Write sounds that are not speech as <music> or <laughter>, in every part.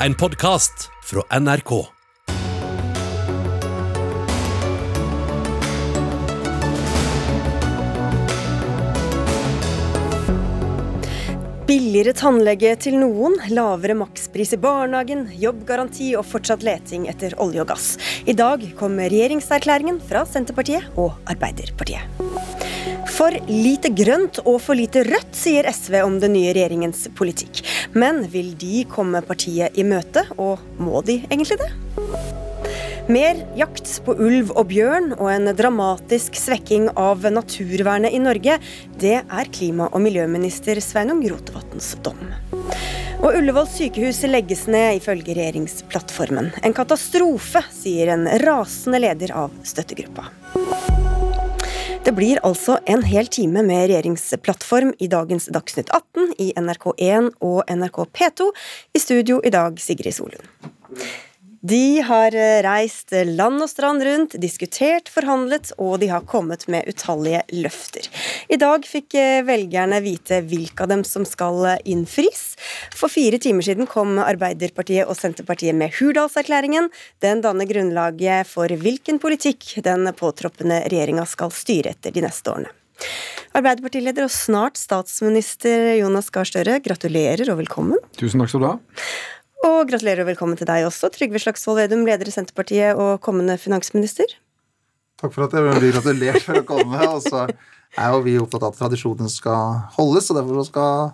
en podkast fra NRK. Billigere tannlege til noen, lavere makspris i barnehagen, jobbgaranti og fortsatt leting etter olje og gass. I dag kom regjeringserklæringen fra Senterpartiet og Arbeiderpartiet. For lite grønt og for lite rødt, sier SV om den nye regjeringens politikk. Men vil de komme partiet i møte, og må de egentlig det? Mer jakt på ulv og bjørn og en dramatisk svekking av naturvernet i Norge, det er klima- og miljøminister Sveinung Rotevatns dom. Og Ullevål sykehus legges ned, ifølge regjeringsplattformen. En katastrofe, sier en rasende leder av støttegruppa. Det blir altså en hel time med regjeringsplattform i dagens Dagsnytt 18 i NRK1 og NRK P2. I studio i dag Sigrid Solund. De har eh, reist land og strand rundt, diskutert, forhandlet, og de har kommet med utallige løfter. I dag fikk eh, velgerne vite hvilke av dem som skal eh, innfris. For fire timer siden kom Arbeiderpartiet og Senterpartiet med Hurdalserklæringen. Den danner grunnlaget for hvilken politikk den påtroppende regjeringa skal styre etter de neste årene. Arbeiderpartileder og snart statsminister Jonas Gahr Støre, gratulerer og velkommen. Tusen takk skal du ha. Og gratulerer og velkommen til deg også, Trygve Slagsvold Vedum, leder i Senterpartiet og kommende finansminister. Takk for at jeg blir gratulert for å komme. <laughs> Og så er jo vi opptatt av at tradisjonen skal holdes, og derfor skal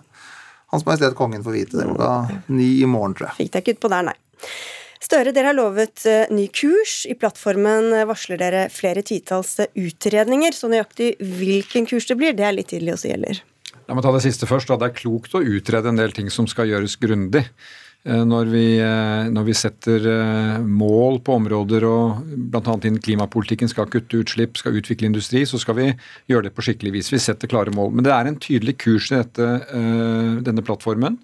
Hans Majestet Kongen få vite det klokka ni i morgen, tror jeg. Fikk deg ikke utpå der, nei. Støre, dere har lovet uh, ny kurs. I plattformen varsler dere flere titalls utredninger. Så nøyaktig hvilken kurs det blir, det er litt tidlig å si heller. La meg ta det siste først. Da. Det er klokt å utrede en del ting som skal gjøres grundig. Eh, når vi, eh, når vi, setter eh, mål på områder og bl.a. innen klimapolitikken skal kutte utslipp, skal utvikle industri, så skal vi gjøre det på skikkelig vis. Vi setter klare mål. Men det er en tydelig kurs i dette, denne plattformen.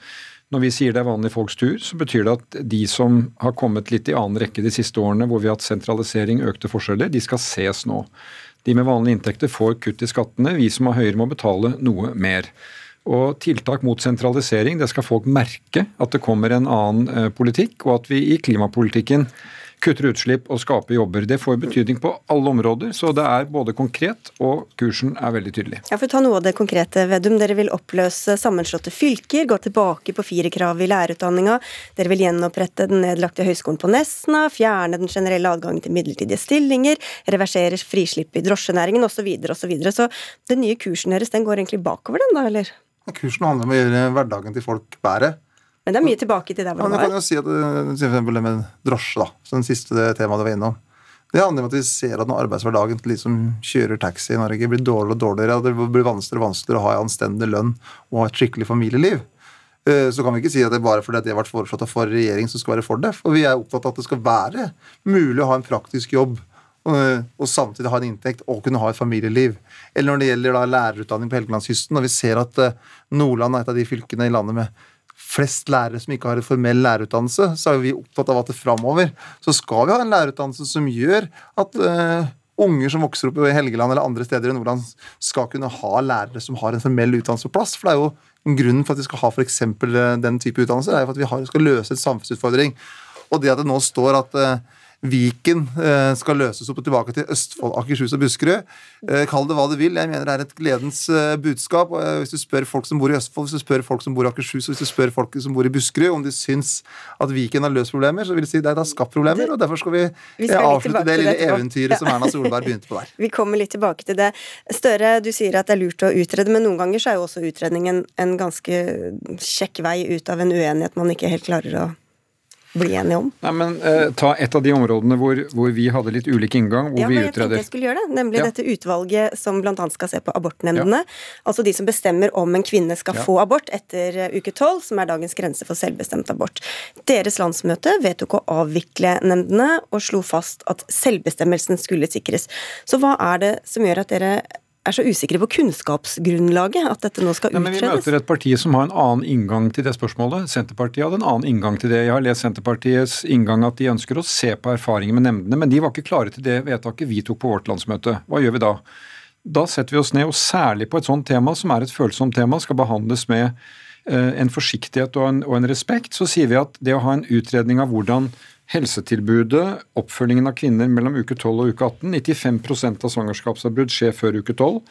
Når vi sier det er vanlige folks tur, så betyr det at de som har kommet litt i annen rekke de siste årene, hvor vi har hatt sentralisering, økte forskjeller, de skal ses nå. De med vanlige inntekter får kutt i skattene, vi som har høyere må betale noe mer. Og tiltak mot sentralisering, det skal folk merke at det kommer en annen eh, politikk, og at vi i klimapolitikken kutter utslipp og skaper jobber. Det får betydning på alle områder, så det er både konkret og kursen er veldig tydelig. Ja, for å ta noe av det konkrete, Vedum. Dere vil oppløse sammenslåtte fylker, gå tilbake på firerkravet i lærerutdanninga. Dere vil gjenopprette den nedlagte høyskolen på Nesna, fjerne den generelle adgangen til midlertidige stillinger, reversere frislipp i drosjenæringen osv. osv. Så, videre, så, så den nye kursen deres, den går egentlig bakover, den da, eller? Kursen handler om å gjøre hverdagen til folk bedre. Men det er mye tilbake til der hvor det var. Ja, kan jo si at for eksempel det med drosje, da, som den siste temaet du var innom. Det handler om at vi ser at når arbeidshverdagen til de som kjører taxi i Norge, blir dårligere og dårligere, og det blir vanskeligere og vanskeligere å ha en anstendig lønn og ha et skikkelig familieliv, eh, så kan vi ikke si at det er bare fordi det har vært foreslått av forrige regjering som skal være for det. For vi er opptatt av at det skal være mulig å ha en praktisk jobb Eh, og samtidig ha en inntekt og kunne ha et familieliv. Eller når det gjelder da lærerutdanning på Helgelandskysten, når vi ser at eh, Nordland er et av de fylkene i landet med flest lærere som ikke har en formell lærerutdannelse, så er vi opptatt av at det framover så skal vi ha en lærerutdannelse som gjør at uh, unger som vokser opp i Helgeland eller andre steder i Nordland, skal kunne ha lærere som har en formell utdannelse på plass. For det er jo grunnen for at vi skal ha f.eks. den type utdannelse, er jo at vi har, skal løse en samfunnsutfordring. Og det at det nå står at uh, Viken eh, skal løses opp og tilbake til Østfold, Akershus og Buskerud. Eh, kall det hva du vil. Jeg mener det er et gledens eh, budskap. Hvis du spør folk som bor i Østfold, hvis du spør folk som bor i Akershus og hvis du spør folk som bor i Buskerud om de syns at Viken har løst problemer, så vil de si det har skapt problemer. og Derfor skal vi, vi skal avslutte det lille eventyret ja. som Erna Solberg begynte på der. <laughs> Vi kommer litt tilbake til det. Støre, du sier at det er lurt å utrede, men noen ganger så er jo også utredningen en ganske kjekk vei ut av en uenighet man ikke helt klarer å bli enige om? Nei, men eh, Ta et av de områdene hvor, hvor, vi hadde litt ulik inngang. hvor ja, vi men jeg tenkte Jeg skulle gjøre det, Nemlig ja. dette utvalget som bl.a. skal se på abortnemndene. Ja. Altså de som bestemmer om en kvinne skal ja. få abort etter eh, uke tolv, som er dagens grense for selvbestemt abort. Deres landsmøte vedtok å avvikle nemndene og slo fast at selvbestemmelsen skulle sikres. Så hva er det som gjør at dere er så usikre på kunnskapsgrunnlaget at dette nå skal utredes? Ja, vi møter et parti som har en annen inngang til det spørsmålet. Senterpartiet hadde en annen inngang til det. Jeg har lest Senterpartiets inngang at de ønsker å se på erfaringer med nemndene, men de var ikke klare til det vedtaket vi tok på vårt landsmøte. Hva gjør vi da? Da setter vi oss ned, og særlig på et sånt tema som er et følsomt tema, skal behandles med eh, en forsiktighet og en, og en respekt, så sier vi at det å ha en utredning av hvordan helsetilbudet, oppfølgingen av kvinner mellom uke 12 og uke 18 95% av svangerskapsavbrudd skjer før uke 12.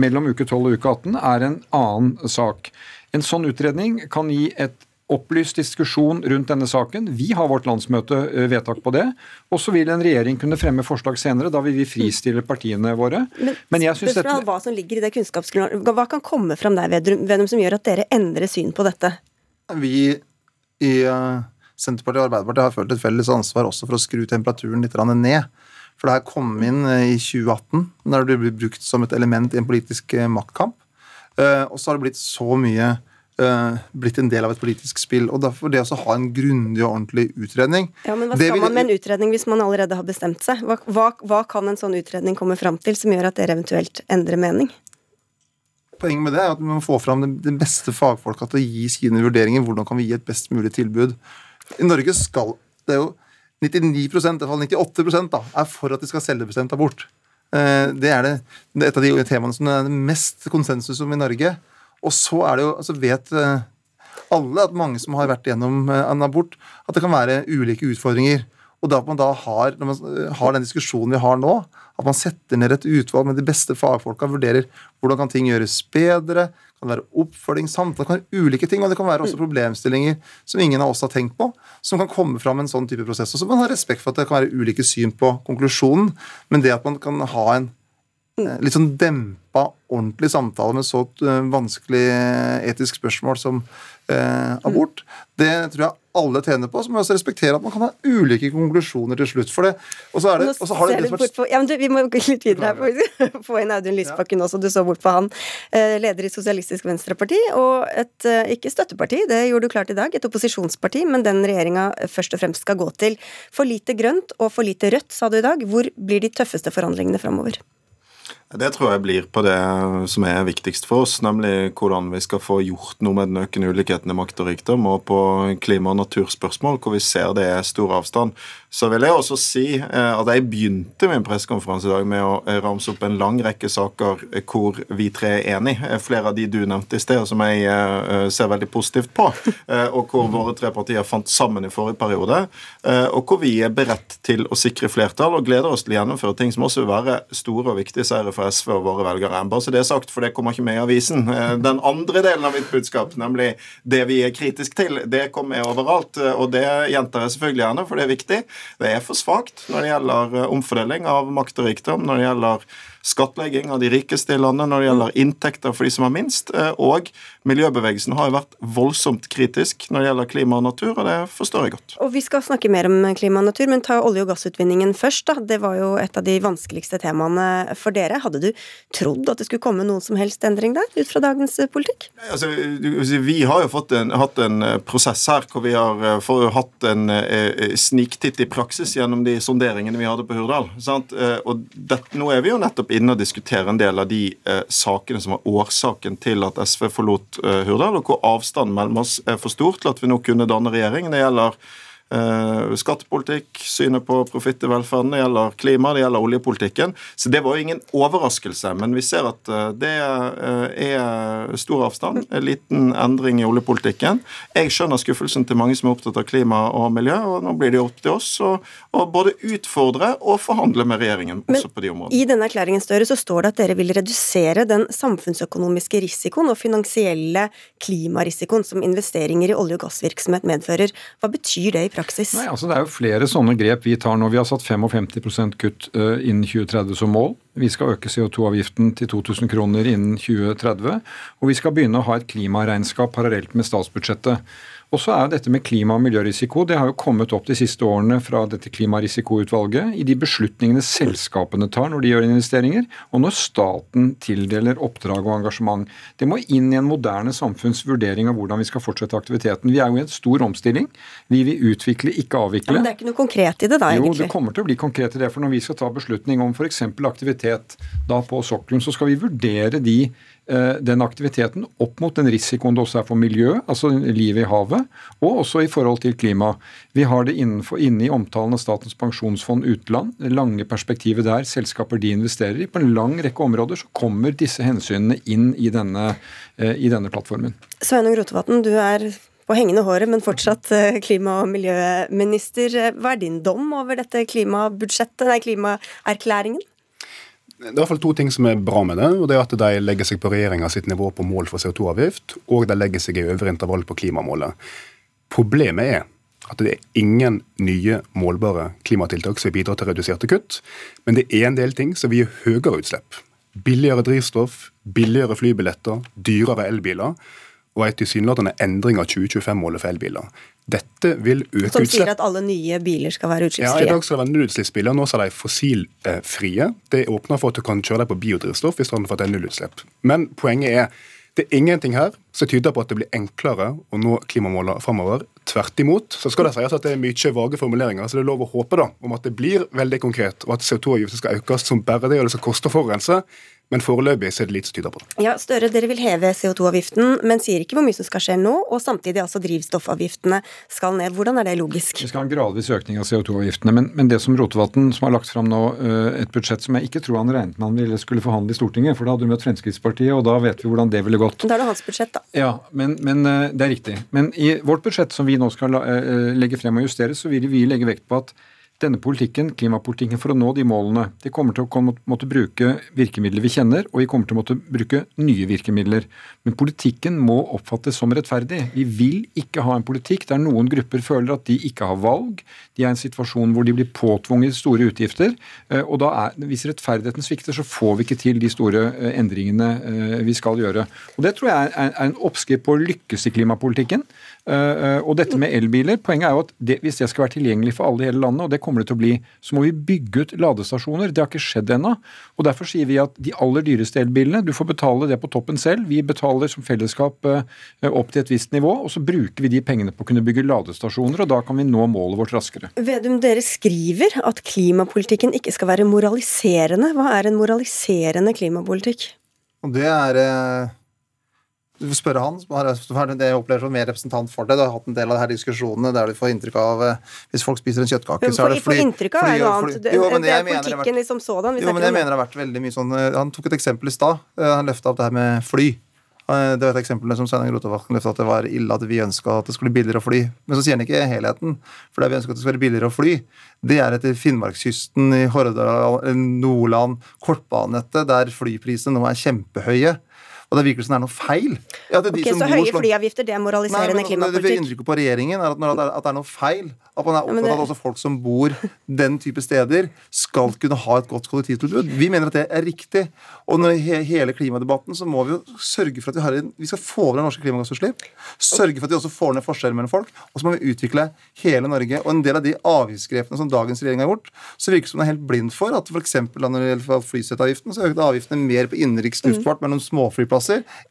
Mellom uke 12 og uke 18 er en annen sak. En sånn utredning kan gi et opplyst diskusjon rundt denne saken. Vi har vårt landsmøte eh, vedtak på det. Og så vil en regjering kunne fremme forslag senere. Da vil vi fristille partiene våre. Men, Men jeg synes dette... Hva som ligger i det kunnskapsgrunnlaget, hva kan komme fram der, Vedum, som gjør at dere endrer syn på dette? Vi i uh, Senterpartiet og Arbeiderpartiet har følt et felles ansvar også for å skru temperaturen litt ned. For det her kom inn eh, i 2018, når det ble brukt som et element i en politisk maktkamp. Uh, og så har det blitt så mye blitt en del av et politisk spill. og Derfor det å ha en grundig og ordentlig utredning Ja, men Hva skal vil, man med en utredning hvis man allerede har bestemt seg? Hva, hva, hva kan en sånn utredning komme fram til som gjør at dere eventuelt endrer mening? Poenget med det er at vi må få fram de beste fagfolka til å gi sine vurderinger. Hvordan kan vi gi et best mulig tilbud? I Norge skal det er jo 99 i hvert fall 98 da, er for at de skal selvbestemt abort. Eh, det er det, et av de temaene som det er mest konsensus om i Norge. Og så er det jo, altså vet eh, alle at mange som har vært gjennom eh, en abort, at det kan være ulike utfordringer. Og da at man da har, når man har den diskusjonen vi har nå, at man setter ned et utvalg med de beste fagfolka, vurderer hvordan kan ting gjøres bedre, kan det være oppfølging, samtale, kan være ulike ting, og det kan være også problemstillinger som ingen av oss har tenkt på, som kan komme fram en sånn type prosess. Og så man ha respekt for at det kan være ulike syn på konklusjonen, men det at man kan ha en litt sånn dempa, ordentlig samtale med så eh, vanskelig eh, etisk spørsmål som eh, abort. Det tror jeg alle tjener på. Så må vi også respektere at man kan ha ulike konklusjoner til slutt for det. Og så er det, og så har det, det vært... ja, du, Vi må gå litt videre her. <laughs> Få inn Audun Lysbakken også. Du så bort på han. Leder i Sosialistisk Venstreparti, og et ikke støtteparti, det gjorde du klart i dag. Et opposisjonsparti, men den regjeringa først og fremst skal gå til. For lite grønt og for lite rødt, sa du i dag. Hvor blir de tøffeste forhandlingene framover? Det tror jeg blir på det som er viktigst for oss, nemlig hvordan vi skal få gjort noe med den økende ulikheten i makt og rikdom, og på klima- og naturspørsmål, hvor vi ser det er stor avstand. Så vil jeg også si eh, at jeg begynte min pressekonferanse i dag med å eh, ramse opp en lang rekke saker eh, hvor vi tre er enige. Flere av de du nevnte i sted, som jeg ser veldig positivt på. <laughs> Og hvor våre tre partier fant sammen i forrige periode. Og hvor vi er beredt til å sikre flertall og gleder oss til å gjennomføre ting som også vil være store og viktige seire for SV og våre velgere. Bare så det er sagt, for det kommer ikke med i avisen. Den andre delen av mitt budskap, nemlig det vi er kritisk til, det kommer med overalt. Og det gjentar jeg selvfølgelig gjerne, for det er viktig. Det er for svakt når det gjelder eh, omfordeling av makt og rikdom, når det gjelder skattlegging av de rikeste i landet når det gjelder inntekter for de som har minst. Eh, og miljøbevegelsen har jo vært voldsomt kritisk når det gjelder klima og natur, og det forstår jeg godt. Og Vi skal snakke mer om klima og natur, men ta olje- og gassutvinningen først. da. Det var jo et av de vanskeligste temaene for dere. Hadde du trodd at det skulle komme noen som helst endring der, ut fra dagens politikk? Altså, vi har jo en, hatt en eh, prosess her hvor vi har eh, for, hatt en eh, sniktitt i praksis gjennom de sonderingene vi hadde på Hurdal. Sant? Og det, nå er vi jo nettopp inne og diskutere en del av de eh, sakene som var årsaken til at SV forlot eh, Hurdal, og hvor avstanden mellom oss er for stor til at vi nå kunne danne regjering. Det gjelder skattepolitikk, synet på profitt i velferden, det gjelder klima, det gjelder oljepolitikken. Så det var jo ingen overraskelse. Men vi ser at uh, det uh, er stor avstand, en liten endring i oljepolitikken. Jeg skjønner skuffelsen til mange som er opptatt av klima og miljø, og nå blir det opp til oss å både utfordre og forhandle med regjeringen også Men på de områdene. I denne erklæringen Støre, så står det at dere vil redusere den samfunnsøkonomiske risikoen og finansielle klimarisikoen som investeringer i olje- og gassvirksomhet medfører. Hva betyr det i praksis? Praksis? Nei, altså Det er jo flere sånne grep vi tar nå. Vi har satt 55% kutt uh, innen 2030 som mål. Vi skal øke CO2-avgiften til 2000 kroner innen 2030. Og vi skal begynne å ha et klimaregnskap parallelt med statsbudsjettet. Og så er jo dette med klima- og miljørisiko det har jo kommet opp de siste årene fra dette klimarisikoutvalget i de beslutningene selskapene tar når de gjør investeringer, og når staten tildeler oppdrag og engasjement. Det må inn i en moderne samfunns vurdering av hvordan vi skal fortsette aktiviteten. Vi er jo i en stor omstilling. Vi vil utvikle, ikke avvikle. Ja, men det er ikke noe konkret i det da, egentlig? Jo, det kommer til å bli konkret i det. For når vi skal ta beslutning om f.eks. aktivitet da på sokkelen, så skal vi vurdere de den aktiviteten opp mot den risikoen det også er for miljø, altså livet i havet, og også i forhold til klima. Vi har det innenfor, inne i omtalen av Statens pensjonsfond utland, det lange perspektivet der selskaper de investerer i. På en lang rekke områder så kommer disse hensynene inn i denne, eh, i denne plattformen. Sveinung Rotevatn, du er på hengende håret, men fortsatt eh, klima- og miljøminister. Hva er din dom over dette klimabudsjettet, nei, klimaerklæringen? Det er i hvert fall to ting som er bra med det. og det er at De legger seg på regjeringa sitt nivå på mål for CO2-avgift, og de legger seg i øvre intervall på klimamålet. Problemet er at det er ingen nye målbare klimatiltak som vil bidra til reduserte kutt, men det er en del ting som vil gi høyere utslipp. Billigere drivstoff, billigere flybilletter, dyrere elbiler og ei tilsynelatende endring av 2025-målet for elbiler. Dette vil øke utslipp. Som sier at alle nye biler skal være Ja, I dag skal det være nullutslippsbiler, nå er de fossilfrie. Det åpner for at du kan kjøre dem på biodrivstoff i stedet for at det er nullutslipp. Men poenget er det er ingenting her som tyder på at det blir enklere å nå klimamålene framover. Tvert imot så skal det sies at det er mye vage formuleringer, så det er lov å håpe da, om at det blir veldig konkret, og at CO2-avgiften skal økes som bare det, og det skal koste å forurense. Men foreløpig er det lite som tyder på det. Ja, Støre, dere vil heve CO2-avgiften, men sier ikke hvor mye som skal skje nå, og samtidig altså drivstoffavgiftene skal ned. Hvordan er det logisk? Vi skal ha en gradvis økning av CO2-avgiftene. Men, men det som Rotevatn, som har lagt fram nå eh, et budsjett som jeg ikke tror han regnet med han ville skulle forhandle i Stortinget, for da hadde du møtt Fremskrittspartiet, og da vet vi hvordan det ville gått. Da er det hans budsjett, da. Ja, men, men eh, det er riktig. Men i vårt budsjett som vi nå skal eh, legge frem og justere, så vil vi legge vekt på at denne politikken, klimapolitikken, for å nå de målene, de kommer til å måtte bruke virkemidler vi kjenner, og vi kommer til å måtte bruke nye virkemidler. Men politikken må oppfattes som rettferdig. Vi vil ikke ha en politikk der noen grupper føler at de ikke har valg. De er i en situasjon hvor de blir påtvunget store utgifter. eh, Og da er, hvis rettferdigheten svikter, så får vi ikke til de store eh, endringene eh, vi skal gjøre. Og Det tror jeg er en oppskrift på å lykkes i klimapolitikken. Eh, eh, Og dette med elbiler, poenget er jo at det, hvis det skal være tilgjengelig for alle i hele landet, og det kommer det til å bli, så må vi bygge ut ladestasjoner. Det har ikke skjedd ennå. Og Derfor sier vi at de aller dyreste elbilene, du får betale det på toppen selv. Vi betaler som fellesskap eh, opp til et visst nivå, og så bruker vi de pengene på å kunne bygge ladestasjoner, og da kan vi nå målet vårt raskere. Vedum, dere skriver at klimapolitikken ikke skal være moraliserende. Hva er en moraliserende klimapolitikk? Og det er eh, Du får spørre han, som har det jeg opplever som mer representant for det. Du har hatt en del av de her diskusjonene der du får inntrykk av eh, Hvis folk spiser en kjøttkake, så er det fly inntrykk av fly- er noe annet. Det, Jo, men det er vært- liksom sådan. Jo, men jeg mener det har vært veldig mye sånn eh, Han tok et eksempel i stad. Eh, Han løfta opp det her med fly. Det var et eksempel som Sveinung Rotevatn løfta at det var ille at vi ønska at det skulle bli billigere å fly. Men så sier han ikke helheten. For det vi ønsker at det skal være billigere å fly, det er etter Finnmarkskysten, i Hordaland, Nordland, kortbanenettet, der flyprisene nå er kjempehøye. Og det virker som det er noe feil. Ja, det er de Ok, som Så høye slå- flyavgifter, det er Nei, moraliserende men klimapolitikk? det, vi inntrykket på regjeringen er at, når det er, at det er noe feil. At man er opptatt det- av at også folk som bor den type steder, skal kunne ha et godt kollektivtilbud. Vi mener at det er riktig. Og når he hele klimadebatten så må vi jo sørge for at vi har en, vi skal få over norske klimagassutslipp. Sørge for at vi også får ned forskjeller mellom folk. Og så må vi utvikle hele Norge. Og en del av de avgiftsgrepene som dagens regjering har gjort, så virker det som den er helt blind for at f.eks. når det gjelder flyseteavgiften, så økte avgiftene mer på innenriks luftfart mellom småflyplasser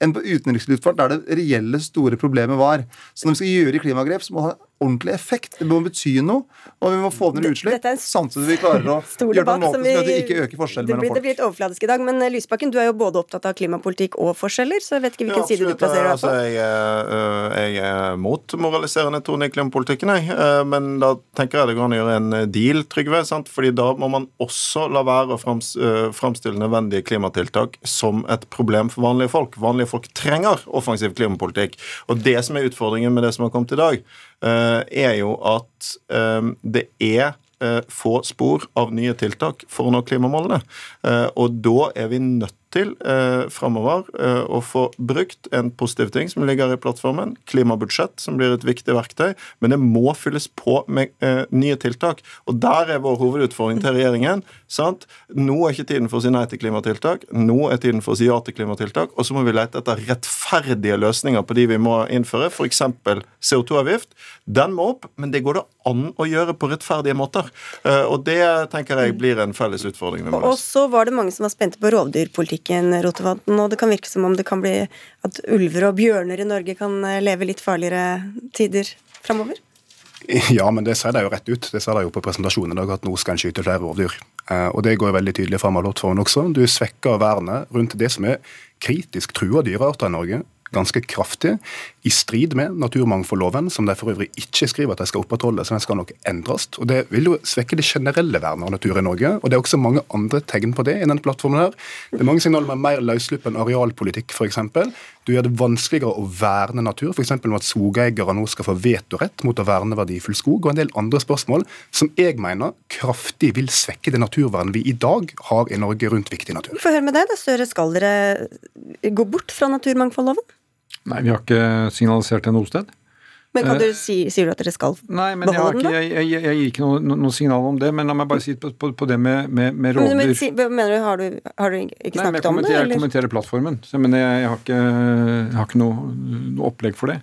enn på utenriksluftfart, der det reelle store problemet var. Så når vi skal gjøre klimagrep, så må det ha ordentlig effekt. Det må bety noe, og vi må få ned utslipp. samtidig som vi klarer å <laughs> gjøre det på en måte som gjør at vi- ikke øker forskjellen mellom blir, det blir litt overfladisk i dag, men eh, Lysbakken, du er jo både opptatt av klimapolitikk og forskjeller, så jeg vet ikke hvilken side du plasserer deg altså, på. jeg, er, øh, jeg er mot moraliserende tone i klimapolitikken, jeg. Men da tenker jeg det går an å gjøre en deal, Trygve. sant? Fordi da må man også la være å frams, framstille nødvendige klimatiltak som et problem for vanlige folk. Vanlige folk trenger offensiv klimapolitikk. Og det som er utfordringen med det som har kommet i dag, er jo at øh, det er eh, få spor av nye tiltak for å nå klimamålene. Eh, og da er vi nødt til eh, framover eh, å få brukt en positiv ting som ligger i plattformen, klimabudsjett, som blir et viktig verktøy, men det må fylles på med eh, nye tiltak. Og der er vår hovedutfordring til regjeringen. sant? Nå er ikke tiden for å si nei til klimatiltak, nå er tiden for å si ja til klimatiltak, og så må vi lete etter rettferdige løsninger på de vi må innføre, f.eks. CO2-avgift. Den må opp, men det går det an å gjøre på rettferdige måter. Eh, og det tenker jeg blir en felles utfordring vi må Og så var det mange som var spente på rovdyrpolitikken, Rotevatn, og det kan virke som om det kan bli at ulver og bjørner i Norge kan eh, leve litt farligere tider framover? <laughs> Ja, men det sier de jo rett ut. Det sa de jo på presentasjonen i dag, at nå skal en skyte flere rovdyr. Eh, og det går veldig tydelig fram av plattformen også. Du svekker vernet rundt det som er kritisk trua dyrearter i Norge ganske kraftig, i strid med naturmangfoldloven, som de for øvrig ikke skriver at de skal opprettholde, så den skal nok endres. Og Det vil jo svekke det generelle vernet av natur i Norge. og Det er også mange andre tegn på det i denne plattformen. her. Det er mange signaler med mer løssluppen arealpolitikk, f.eks. Du gjør det vanskeligere å verne natur, f.eks. med at skogeiere nå skal få vetorett mot å verne verdifull skog, og en del andre spørsmål som jeg mener kraftig vil svekke det naturvernet vi i dag har i Norge rundt viktig natur. Får høre med deg, da, Støre. Skal dere gå bort fra naturmangfoldloven? Nei, vi har ikke signalisert det noe sted. Men kan Eh, du si, Sier du at dere skal Nei, men jeg, har beholde den, da? jeg, jeg, jeg gir ikke noe, noe signal om det. Men la meg bare si på, på, på det med, med, med Men, men, rovdyr. si, hva mener du, har du, har du ikke Nei, snakket om det? Nei, men jeg kommenterer plattformen. Så, men jeg, jeg har ikke, jeg har ikke noe, noe opplegg for det.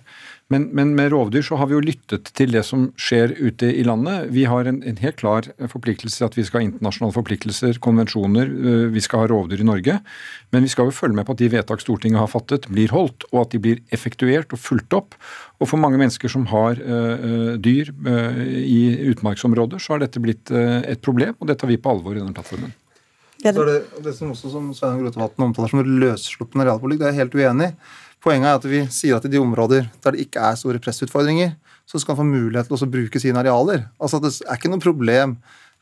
Men, men med rovdyr så har vi jo lyttet til det som skjer ute i landet. Vi har en, en helt klar forpliktelse til at vi skal ha internasjonale forpliktelser, konvensjoner. øh, Vi skal ha rovdyr i Norge. Men vi skal jo følge med på at de vedtak Stortinget har fattet, blir holdt, og at de blir effektuert og fulgt opp. Og for mange mennesker som har øh, dyr uh, i utmarksområder, så har dette blitt uh, et problem, og det tar vi på alvor i denne plattformen. Ja, Så er det, det som også som Sveinung Rotevatn omtaler som løsslupne realpolitikk, det er jeg helt uenig i. Poenget er at vi sier at i de områder der det ikke er store pressutfordringer, så skal man få mulighet til å bruke sine arealer. Altså Det er ikke noe problem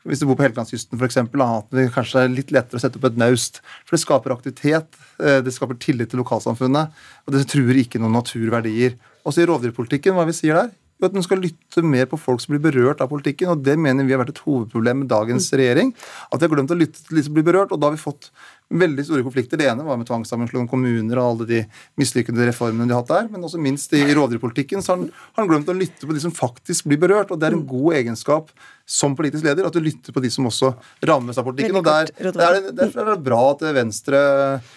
hvis du bor på Helgelandskysten f.eks., at det kanskje er litt lettere å sette opp et naust. For det skaper aktivitet, eh, det skaper tillit til lokalsamfunnet, og det truer ikke noen naturverdier. Også i rovdyrpolitikken, hva vi sier der? Jo, at man skal lytte mer på folk som blir berørt av politikken, og det mener vi har vært et hovedproblem med dagens regjering. At vi har glemt å lytte til de som blir berørt, og da har vi fått veldig store konflikter. Det ene var med tvangssammenslåing av kommuner og alle de mislykkede reformene de har hatt der, men også minst i rovdyrpolitikken så har han, glemt å lytte på de som faktisk blir berørt, og det er en god egenskap som politisk leder at du lytter på de som også rammes av politikken. Og der, der er Derfor er det bra at Venstre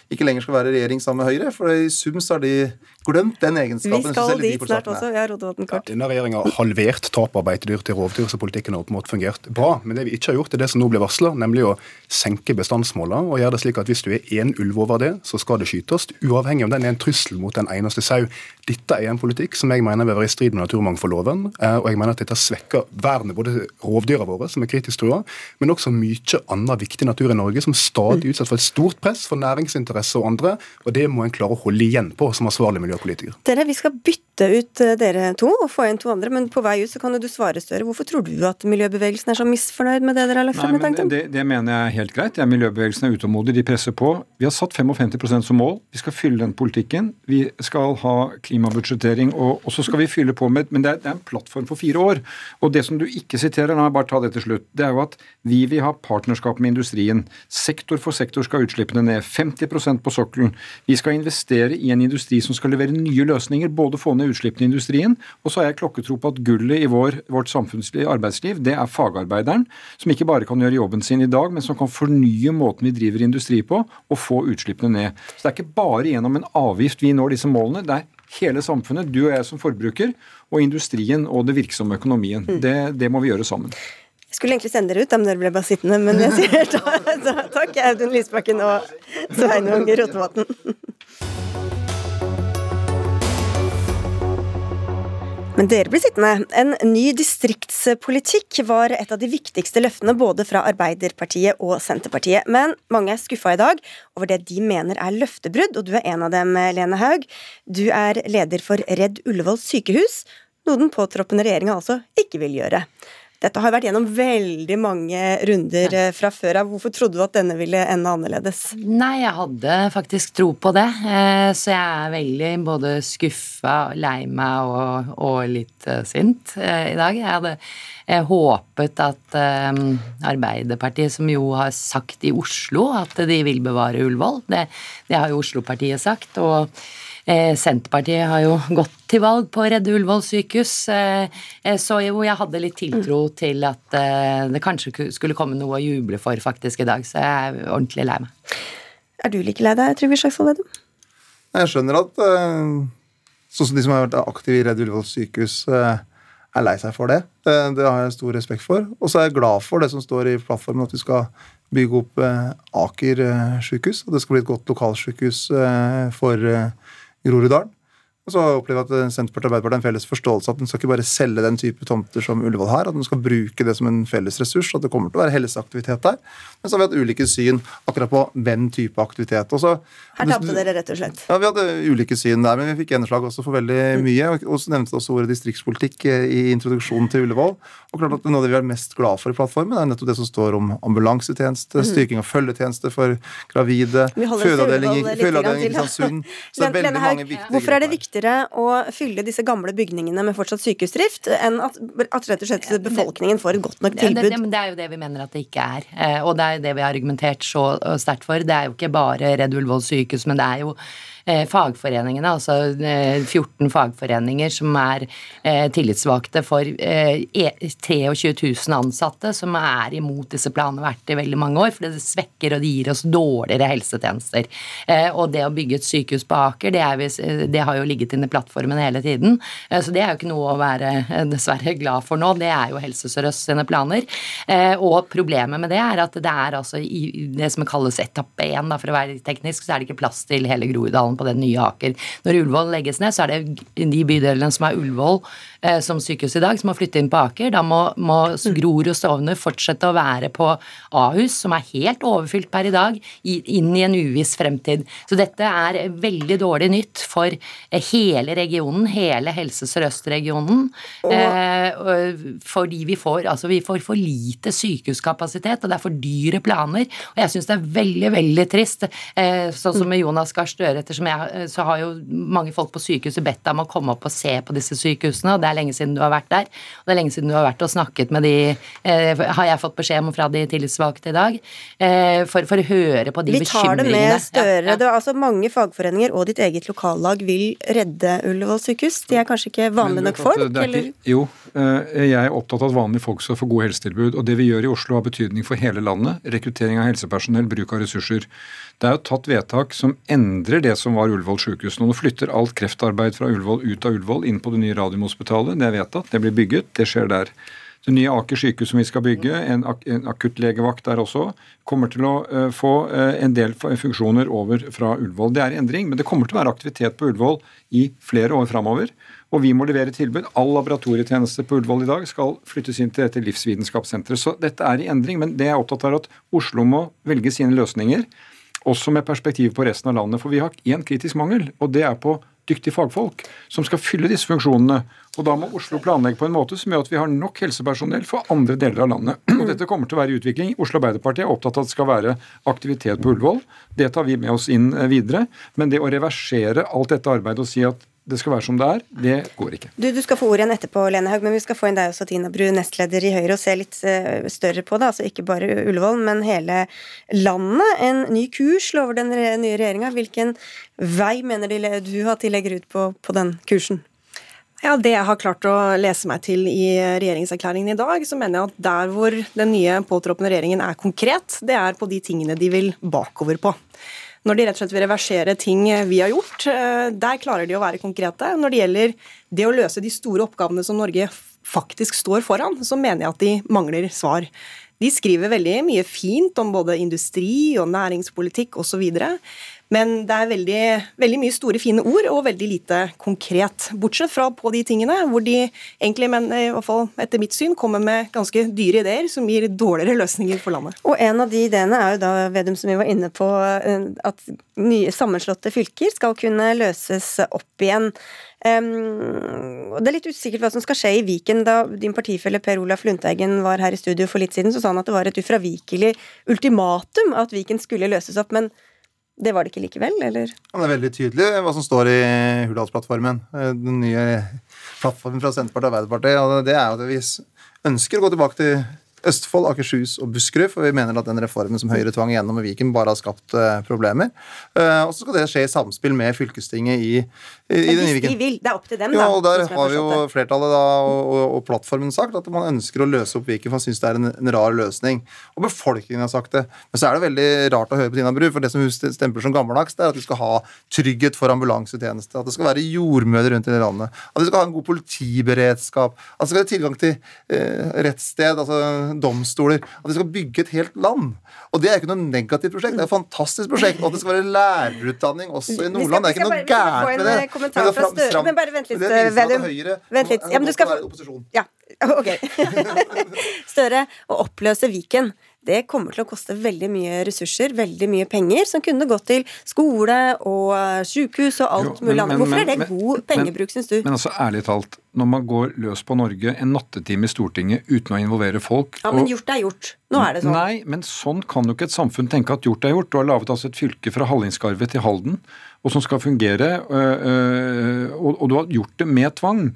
ikke lenger skal være regjering sammen med Høyre, for i sum så har de glemt den egenskapen. Vi skal dit snart også. Ja, Rotevatn kort. Denne regjeringa har halvert tap av beitedyr til rovdyr, så politikken har på en måte fungert bra. Men det vi ikke har gjort, er det som nå blir varsla, nemlig å senke bestandsmålene og gjøre det slik at hvis du er én ulv over det, så skal det skytes, uavhengig om den er en trussel mot en eneste sau. Dette er en politikk som jeg mener vil være i strid med naturmangfoldloven, eh, og jeg mener at dette svekker vernet både rovdyra våre, som er kritisk trua, men også mye annen viktig natur i Norge som stadig er utsatt for et stort press for næringsinteresser og andre, og det må en klare å holde igjen på som ansvarlig miljøpolitiker. Dere, Vi skal bytte ut eh, dere to og få inn to andre, men på vei ut så kan du svare, Støre. Hvorfor tror du at miljøbevegelsen er så misfornøyd med det dere har lagt frem i men tanken? det, det mener jeg er helt greit. Ja, miljøbevegelsen er utålmodig, de presser på. Vi har satt 55% som mål. Vi skal fylle den politikken. Vi skal ha klimabudsjettering, og, og så skal vi fylle på med Men det er, det er en plattform for fire år. Og det som du ikke siterer, la meg bare ta det til slutt, det er jo at vi vil ha partnerskap med industrien. Sektor for sektor skal utslippene ned. 50% på sokkelen. Vi skal investere i en industri som skal levere nye løsninger, både få ned utslippene i industrien, og så har jeg klokketro på at gullet i vår, vårt samfunnsliv, arbeidsliv, det er fagarbeideren, som ikke bare kan gjøre jobben sin i dag, men som kan fornye måten vi driver industri på, og få utslippene ned. Så det er ikke bare gjennom en avgift vi når disse målene. det er hele samfunnet, du og jeg som forbruker, og industrien og det virksomme økonomien. Det, det må vi gjøre sammen. Jeg skulle egentlig sende dere ut, men dere ble bare sittende. Men jeg sier ta, ta, takk, Audun Lysbakken og Sveinung Rotevatn. <laughs> Men dere blir sittende. En ny distriktspolitikk var et av de viktigste løftene både fra Arbeiderpartiet og Senterpartiet. Men mange er skuffa i dag over det de mener er løftebrudd, og du er en av dem, Lene Haug. Du er leder for Redd Ullevål sykehus, noe den påtroppende regjeringa altså ikke vil gjøre. Dette har vært gjennom veldig mange runder ja. fra før av. Hvorfor trodde du at denne ville ende annerledes? Nei, jeg hadde faktisk tro på det. Eh, Så jeg er veldig både skuffa, lei meg og, og litt eh, sint eh, i dag. Jeg hadde jeg håpet at eh, Arbeiderpartiet, som jo har sagt i Oslo at de vil bevare Ullevål, det, det har jo Oslo-partiet sagt. og Eh, Senterpartiet har jo gått til valg på å redde Ullevål sykehus, eh, eh, så jo jeg hadde litt tiltro til at eh, det kanskje skulle komme noe å juble for faktisk i dag, så jeg er ordentlig lei meg. Er du like lei deg, Trygve Slagsvold Vedum? Jeg skjønner at eh, sånn som de som har vært aktive i Redd Ullevål sykehus, eh, er lei seg for det. det. Det har jeg stor respekt for. Og så er jeg glad for det som står i plattformen, at vi skal bygge opp eh, Aker eh, sykehus. Og det skal bli et godt lokalsykehus eh, for eh, Groruddalen. Og så opplever jeg at Senterpartiet og Arbeiderpartiet har en felles forståelse at en skal ikke bare selge den type tomter som Ullevål har, at en skal bruke det som en felles ressurs, at det kommer til å være helseaktivitet der. Men så har vi hatt ulike syn akkurat på hvem type aktivitet. Også, Her tapte dere rett og slett. Ja, Vi hadde ulike syn der, men vi fikk gjennomslag også for veldig mye. Og så nevnte også ordet distriktspolitikk eh, i introduksjonen til Ullevål. Og klart at Noe av det vi er mest glad for i plattformen, er nettopp det som står om ambulansetjeneste, styrking av følgetjeneste for gravide, fødeavdeling i. Kristiansund. <laughs> Så det er veldig mange viktige Hvorfor er det grep viktigere å fylle disse gamle bygningene med fortsatt sykehusdrift, enn at, at rett og slett befolkningen får et godt nok Det, det, tilbud? det er jo det vi mener at det ikke er. Eh, Og det er jo det vi har argumentert så eh, sterkt for. Det er jo ikke bare Redd Ullevål sykehus, men det er jo fagforeningene, altså eh, 14 fagforeninger som er eh, tillitsvalgte for eh, e- 23 000 ansatte, som er imot disse planene og vært i veldig mange år, for det svekker og det gir oss dårligere helsetjenester. Eh, Og det å bygge et sykehus på Aker, det, vi, det har jo ligget inne i plattformen hele tiden, Eh, så det er jo ikke noe å være eh, dessverre glad for nå. Det er jo Helse Sør-Øst sine planer. Eh, Og problemet med det er at det er altså i det som kalles etappe 1, for å være teknisk, så er det ikke plass til hele Groruddalen på den nye Aker. Når Ullevål legges ned, så er det de bydelene som er Ullevål eh, som sykehus i dag, som må flytte inn på Aker. Da må, må Grorud og Stovner fortsette å være på Ahus, som er helt overfylt per i dag, i, inn i en uviss fremtid. Så dette er veldig dårlig nytt for eh, hele regionen, hele Helse Sør-Øst-regionen. Eh, fordi vi får, altså vi får for lite sykehuskapasitet, og det er for dyre planer. Og jeg syns det er veldig, veldig trist. Eh, sånn som med Jonas Gahr Støre, ettersom jeg, eh, så har jo mange folk på sykehuset bedt deg om å komme opp og se på disse sykehusene, og det er lenge siden du har vært der. Og det er lenge siden du har vært og snakket med de, eh, har jeg fått beskjed om fra de tillitsvalgte i dag, eh, for, for å høre på de bekymringene. Vi tar det med Støre. Ja, ja. Det er altså mange fagforeninger og ditt eget lokallag vil redde Ullevål sykehus. De er kanskje ikke vanlige nok folk? ikke- Jo, eh, jeg er opptatt av at vanlige folk skal få gode helsetilbud. Og det vi gjør i Oslo har betydning for hele landet. Rekruttering av helsepersonell, bruk av ressurser. Det er jo tatt vedtak som endrer det som var Ullevål sykehus. Nå flytter alt kreftarbeid fra Ullevål ut av Ullevål inn på det nye Radiumhospitalet. Det er vedtatt, det blir bygget, det skjer der. Det nye Aker sykehus som vi skal bygge, en, ak en akuttlegevakt der også, kommer til å uh, få uh, en del funksjoner over fra Ullevål. Det er endring, men det kommer til å være aktivitet på Ullevål i flere år framover. Og vi må levere tilbud. All laboratorietjeneste på Ullevål i dag skal flyttes inn til dette livsvitenskapssenteret. Så dette er i endring, men det jeg er opptatt av er at Oslo må velge sine løsninger, også med perspektiv på resten av landet. For vi har én kritisk mangel, og det er på dyktige fagfolk som skal fylle disse funksjonene. Og da må Oslo planlegge på en måte som gjør at vi har nok helsepersonell for andre deler av landet. Og dette kommer til å være i utvikling. Oslo Arbeiderparti er opptatt av at det skal være aktivitet på Ullevål. Det tar vi med oss inn eh, videre. Men det å reversere alt dette arbeidet og si at det skal være som det er, det går ikke. Du, du skal få ordet igjen etterpå, Lene Haug, men vi skal få inn deg også, Tina Bru, nestleder i Høyre, og se litt eh, større på det. Altså ikke bare Ullevål, men hele landet. En ny kurs lover den nye regjeringa. Hvilken vei mener de du at de legger ut på, på den kursen? Ja, Det jeg har klart å lese meg til i regjeringserklæringen i dag, så mener jeg at der hvor den nye påtroppende regjeringen er konkret, det er på de tingene de vil bakover på. Når de rett og slett vil reversere ting vi har gjort, eh, der klarer de å være konkrete. Når det gjelder det å løse de store oppgavene som Norge faktisk står foran, så mener jeg at de mangler svar. De skriver veldig mye fint om både industri og næringspolitikk osv. Men det er veldig, veldig mye store, fine ord og veldig lite konkret. Bortsett fra på de tingene hvor de egentlig, men i hvert fall etter mitt syn, kommer med ganske dyre ideer som gir dårligere løsninger for landet. Og en av de ideene er jo da, Vedum, som vi var inne på, eh, at nye sammenslåtte fylker skal kunne løses opp igjen. Um, Det er litt usikkert hva som skal skje i Viken. Da din partifelle Per Olaf Lundteigen var her i studio for litt siden, så sa han at det var et ufravikelig ultimatum at Viken skulle løses opp. Men det var det ikke likevel, eller? Det er veldig tydelig hva som står i Hurdalsplattformen. eh, Den nye plattformen fra Senterpartiet og Arbeiderpartiet. og Det er jo at vi ønsker å gå tilbake til Østfold, Akershus og Buskerud, for vi mener at den reformen som Høyre tvang gjennom i Viken, bare har skapt uh, problemer. Uh, og så skal det skje i samspill med fylkestinget i, i, i den Viken. de vil. Det er opp til dem, Ja, da. og der har vi jo flertallet da, og, og, og plattformen sagt at man ønsker å løse opp Viken, for man syns det er en, en rar løsning. Og befolkningen har sagt det. Men så er det veldig rart å høre på Tina Bru, for det som hun stempler som gammeldags, det er at vi skal ha trygghet for ambulansetjeneste, at det skal være jordmødre rundt i landet, at vi skal ha en god politiberedskap, at det skal være tilgang til eh, rettssted, altså domstoler. At vi skal bygge et helt land. Og det er ikke noe negativt prosjekt, det er et fantastisk prosjekt. Og at det skal være lærerutdanning også i Nordland. Det er ikke noe gærent med det. Men, skal bare få en kommentar fra Støre. Men bare vent litt, Vedum. Vent litt. Ja, men du skal få Ja, <laughs> ok. Støre, å oppløse Viken det kommer til å koste veldig mye ressurser, veldig mye penger, som kunne gått til skole og sykehus og alt mulig annet. Hvorfor er det god pengebruk, syns du? Men altså, ærlig talt, når man går løs på Norge en nattetime i Stortinget uten å involvere folk Ja, men gjort er gjort. Nå er det sånn. Nei, men sånn kan jo ikke et samfunn tenke at gjort er gjort. Du har laget altså et fylke fra Hallingskarvet til Halden, og som skal fungere, og du har gjort det med tvang.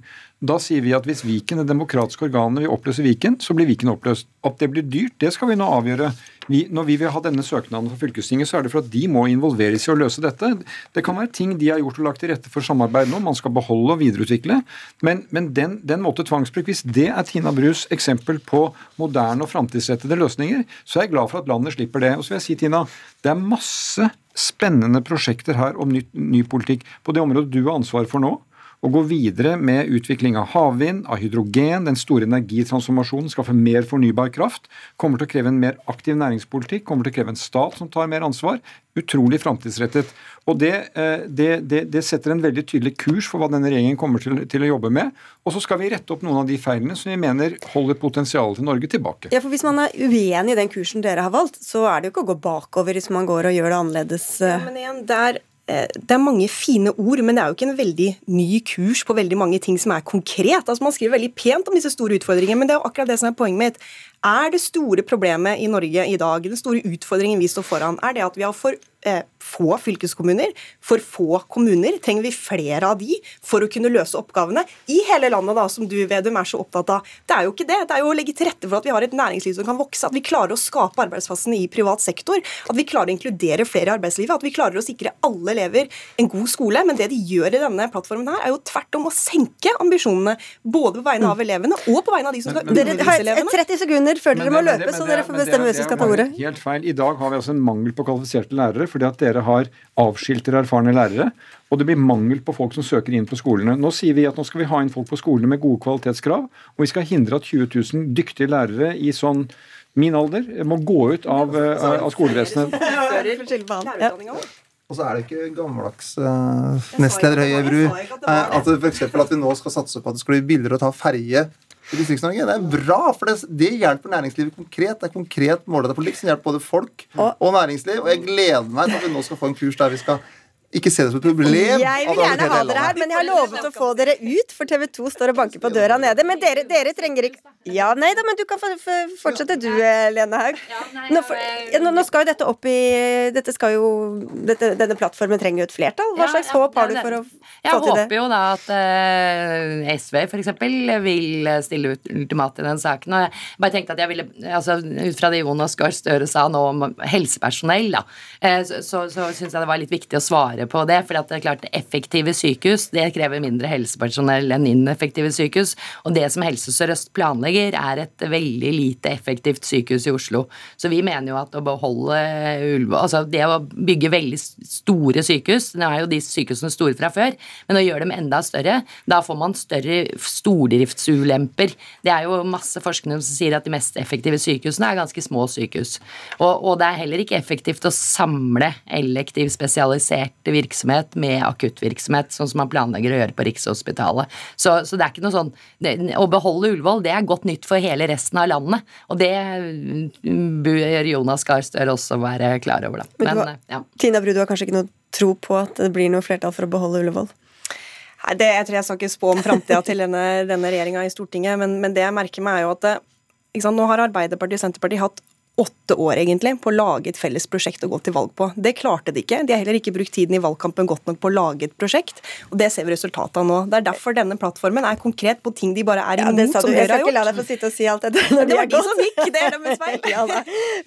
Da sier vi at hvis Viken, det demokratiske organet, vil oppløse Viken, så blir Viken oppløst. At det blir dyrt, det skal vi nå avgjøre. Vi, når vi vil ha denne søknaden fra fylkestinget, så er det for at de må involveres i å løse dette. Det kan være ting de har gjort og lagt til rette for samarbeid nå, man skal beholde og videreutvikle. Men, men den, den, måte tvangsbruk, hvis det er Tina Brus eksempel på moderne og framtidsrettede løsninger, så er jeg glad for at landet slipper det. Og så vil jeg si, Tina, det er masse spennende prosjekter her om ny, ny politikk på det området du har ansvar for nå å gå videre med utvikling av havvind, av hydrogen, den store energitransformasjonen, skaffe mer fornybar kraft, kommer til å kreve en mer aktiv næringspolitikk, kommer til å kreve en stat som tar mer ansvar. Utrolig framtidsrettet. Og det, det, det, det, setter en veldig tydelig kurs for hva denne regjeringen kommer til, til, å jobbe med. Og så skal vi rette opp noen av de feilene som vi mener holder potensialet til Norge tilbake. Ja, for Hvis man er uenig i den kursen dere har valgt, så er det jo ikke å gå bakover hvis man går og gjør det annerledes. Ja, men igjen, der Eh, det er mange fine ord, men det er jo ikke en veldig ny kurs på veldig mange ting som er konkret. Altså Man skriver veldig pent om disse store utfordringene, men det er jo akkurat det som er poenget mitt. Er det store problemet i Norge i dag, den store utfordringen vi står foran, er det at vi har for eh, få fylkeskommuner, for få kommuner. Trenger vi flere av de for å kunne løse oppgavene i hele landet, da, som du, Vedum, er så opptatt av? Det er jo ikke det. Det er jo å legge til rette for at vi har et næringsliv som kan vokse, at vi klarer å skape arbeidsplassene i privat sektor, at vi klarer å inkludere flere i arbeidslivet, at vi klarer å sikre alle elever en god skole. Men det de gjør i denne plattformen her, er jo tvert om å senke ambisjonene, både på vegne av elevene og på vegne av de som skal undervise elevene. Dere har 30 sekunder før dere må løpe, så dere får bestemme hvem som skal ta ordet. Helt feil. I dag har vi altså en mangel på kvalifiserte lærere fordi at dere har avskilter erfarne lærere. Og det blir mangel på folk som søker inn på skolene. Nå sier vi at nå skal vi ha inn folk på skolene med gode kvalitetskrav. Og vi skal hindre at 20 000 dyktige lærere i sånn min alder må gå ut av, av skolevesenet. Og så er det ikke gammeldags uh, nestleder Høie Bru. At, for eksempel, at vi nå skal satse på at det skal bli billigere å ta ferje i Distrikts-Norge. Det er bra, for det, det, hjelper næringslivet konkret. Det er konkret målretta politikk som hjelper både folk og næringsliv. Og jeg gleder meg til at vi nå skal få en kurs der vi skal ikke se det som et problem. Jeg vil gjerne ha dere her, men jeg har lovet å få dere ut, for TV 2 står og banker på døra nede. Men dere, dere trenger ikke Ja, nei da, men du kan fortsette du, Lene Haug. Nå, nå, skal jo dette opp i Dette skal jo dette, Denne plattformen trenger jo et flertall. Hva slags håp har du for å få til det? Jeg håper jo da at uh, SV f.eks. vil stille ut ultimat i den saken. Og jeg bare tenkte at jeg ville altså Ut fra det Jonas Gahr Støre sa nå om helsepersonell, da, uh, så, så, så syns jeg det var litt viktig å svare svare på det. For det er klart, effektive sykehus det krever mindre helsepersonell enn ineffektive sykehus. Og det som Helse Sør-Øst planlegger, er et veldig lite effektivt sykehus i Oslo. Så vi mener jo at å beholde Ullevål Altså det å bygge veldig store sykehus Nå er jo de sykehusene store fra før, men å gjøre dem enda større, da får man større stordriftsulemper. Det er jo masse forskning som sier at de mest effektive sykehusene er ganske små sykehus. Og, og det er heller ikke effektivt å samle elektiv spesialiserte virksomhet med akuttvirksomhet, sånn som man planlegger å gjøre på Rikshospitalet. Så, så det er ikke noe sånn det, Å beholde Ullevål, det er godt nytt for hele resten av landet. Og det bør Jonas Gahr Støre også være klar over, da. Men, Men ja. Tina Bru, du har kanskje ikke noe tro på at det blir noe flertall for å beholde Ullevål? Nei, det, Jeg tror jeg skal ikke spå om framtida til denne, denne regjeringa i Stortinget, men, men, det jeg merker meg, er jo at det, sant, nå har Arbeiderpartiet og Senterpartiet hatt åtte år egentlig på å lage et felles prosjekt å gå til valg på. Det klarte de ikke. De har heller ikke brukt tiden i valgkampen godt nok på å lage et prosjekt. og Det ser vi resultatet av nå. Det er derfor denne plattformen er konkret på ting de bare er imot. Ja, det sa du. Jeg skal ikke la deg få sitte og si alt dette. Når det var de som gikk, det er deres feil. <laughs> ja,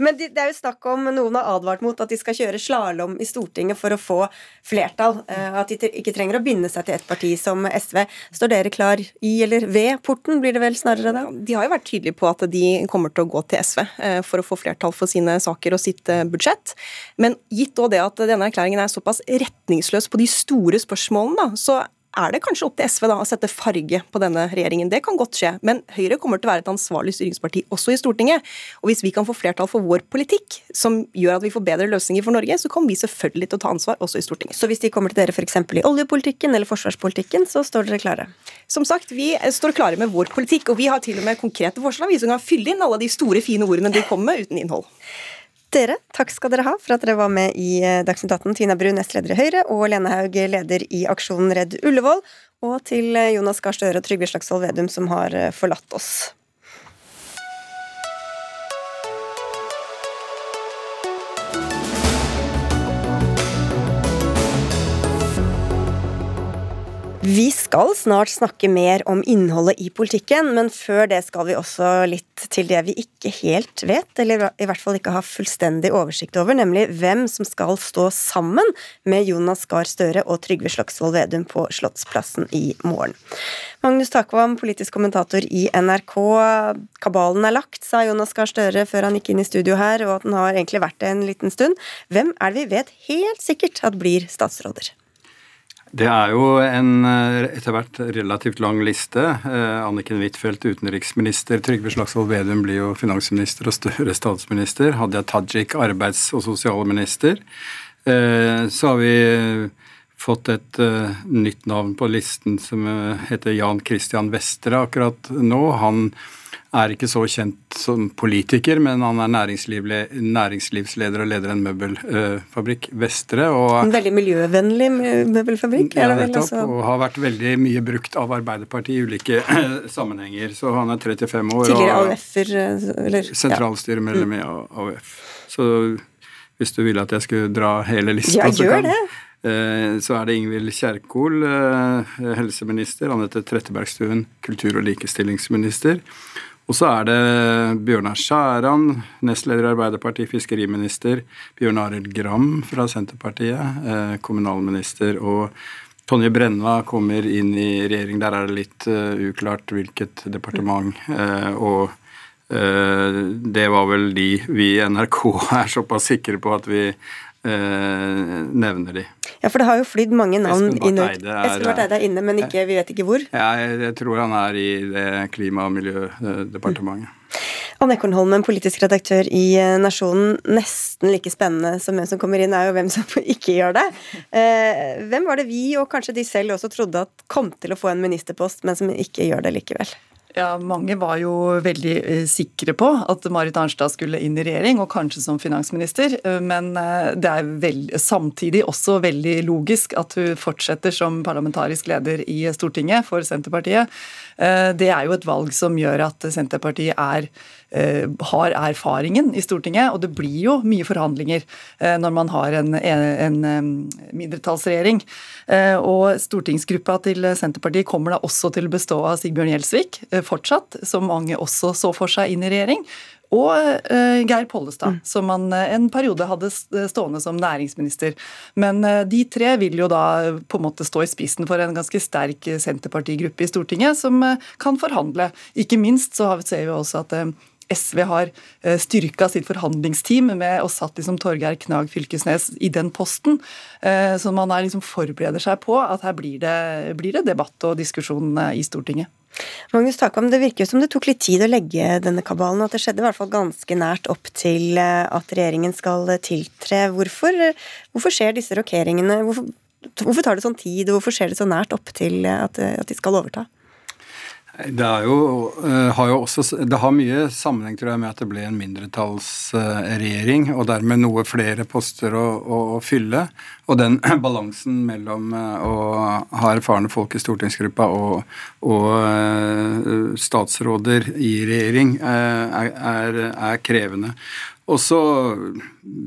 Men det er jo snakk om noen har advart mot at de skal kjøre slalåm i Stortinget for å få flertall. Eh, at de ikke trenger å binde seg til et parti som SV. Står dere klar i eller ved porten, blir det vel snarere da? De har jo vært tydelige på at de kommer til å gå til SV eh, for å få flertall for sine saker og sitt eh, budsjett. Men gitt det at denne erklæringen er såpass retningsløs på de store spørsmålene, da, så er det kanskje opp til SV da å sette farge på denne regjeringen. Det kan godt skje, men Høyre kommer til å være et ansvarlig styringsparti også i Stortinget. Og hvis vi kan få flertall for vår politikk, som gjør at vi får bedre løsninger for Norge, så kommer vi selvfølgelig til å ta ansvar også i Stortinget. Så hvis de kommer til dere f.eks. i oljepolitikken eller forsvarspolitikken, så står dere klare? Som sagt, vi står klare med vår politikk, og vi har til og med konkrete forslag vi som kan fylle inn alle de store, fine ordene de kommer med, uten innhold. Dere, takk skal dere ha for at dere var med i eh, Dagsnytt 18. Tina Bru, nestleder i Høyre, og Lene Haug, leder i aksjonen Redd Ullevål. Og til eh, Jonas Gahr Støre og Trygve Slagsvold Vedum, som har eh, forlatt oss. Vi skal snart snakke mer om innholdet i politikken, men før det skal vi også litt til det vi ikke helt vet, eller i hvert fall ikke har fullstendig oversikt over, nemlig hvem som skal stå sammen med Jonas Gahr Støre og Trygve Slagsvold Vedum på Slottsplassen i morgen. Magnus Takvam, politisk kommentator i NRK. Kabalen er lagt, sa Jonas Gahr Støre før han gikk inn i studio her, og at den har egentlig vært det en liten stund. Hvem er det vi vet helt sikkert at blir statsråder? Det er jo en eh, etter hvert relativt lang liste. Eh, Anniken Huitfeldt utenriksminister, Trygve Slagsvold Vedum blir jo finansminister og Støre statsminister. Hadia Tajik arbeids- og sosialminister. Eh, så har vi fått et nytt navn på listen som heter Jan Christian Vestre akkurat nå. Han er ikke så kjent som politiker, men han er næringslivsleder og leder en møbelfabrikk, Vestre. Og, en veldig miljøvennlig møbelfabrikk? Ja, nettopp. Altså. Og har vært veldig mye brukt av Arbeiderpartiet i ulike <clears throat> sammenhenger. Så han er 35 år. Tidligere AUF-er? Sentralstyremedlem i AUF. Så hvis du ville at jeg skulle dra hele lista, ja, gjør det. Eh, så er det Ingvild Kjerkol, eh, helseminister. Anette Trettebergstuen, kultur- og likestillingsminister. Og så er det Bjørnar Skjæran, nestleder i Arbeiderpartiet, fiskeriminister. Bjørn Arild Gram fra Senterpartiet, eh, kommunalminister. Og Tonje Brenna kommer inn i regjering. Der er det litt uh, uklart hvilket departement. Uh, og det var vel de vi i NRK <laughs> er såpass sikre på at vi nevner de. Ja, for det har jo flydd mange navn inn ut. Espen Barth Eide er inne, men ikke, vi vet ikke hvor. Ja, jeg, jeg tror han er i det klima- og miljødepartementet. Mm. Anne Ekornholmen, politisk redaktør i eh, Nasjonen. Nesten like spennende som hvem som kommer inn, er jo hvem som <laughs> ikke gjør det. Eh, hvem var det vi, og kanskje de selv også, trodde at kom til å få en ministerpost, men som ikke gjør det likevel? Ja, Mange var jo veldig eh, sikre på at Marit Arnstad skulle inn i regjering, og kanskje som finansminister. Eh, men eh, det er veld, samtidig også veldig logisk at hun fortsetter som parlamentarisk leder i Stortinget for Senterpartiet. Det er jo et valg som gjør at Senterpartiet er har erfaringen i Stortinget, og det blir jo mye forhandlinger eh, når man har en, en, mindretallsregjering. Eh, og stortingsgruppa til Senterpartiet kommer da også til å bestå av Sigbjørn Gjelsvik fortsatt, som mange også så for seg inn i regjering. Og Geir Pollestad, mm. som man en periode hadde stående som næringsminister. Men de tre vil jo da på en måte stå i spissen for en ganske sterk Senterpartigruppe i Stortinget, som kan forhandle. Ikke minst så ser vi også at SV har eh, styrka sitt forhandlingsteam med og satt liksom Torgeir Knag Fylkesnes i den posten. Eh, så man liksom forbereder seg på at her blir det, blir det debatt og diskusjon eh, i Stortinget. Magnus Takvam, Det virker jo som det tok litt tid å legge denne kabalen, at det skjedde i hvert fall ganske nært opp til at regjeringen skal tiltre. Hvorfor, hvorfor skjer disse rokeringene? Hvorfor, hvorfor, tar det sånn tid, og hvorfor skjer det så nært opp til at, at de skal overta? Det, jo, eh, har jo også, det har mye sammenheng tror jeg, med at det ble en mindretallsregjering, og dermed noe flere poster å, å, å fylle. Og den <clears throat> balansen mellom eh, å ha erfarne folk i stortingsgruppa og, og eh, statsråder i regjering er, er, er krevende. Og så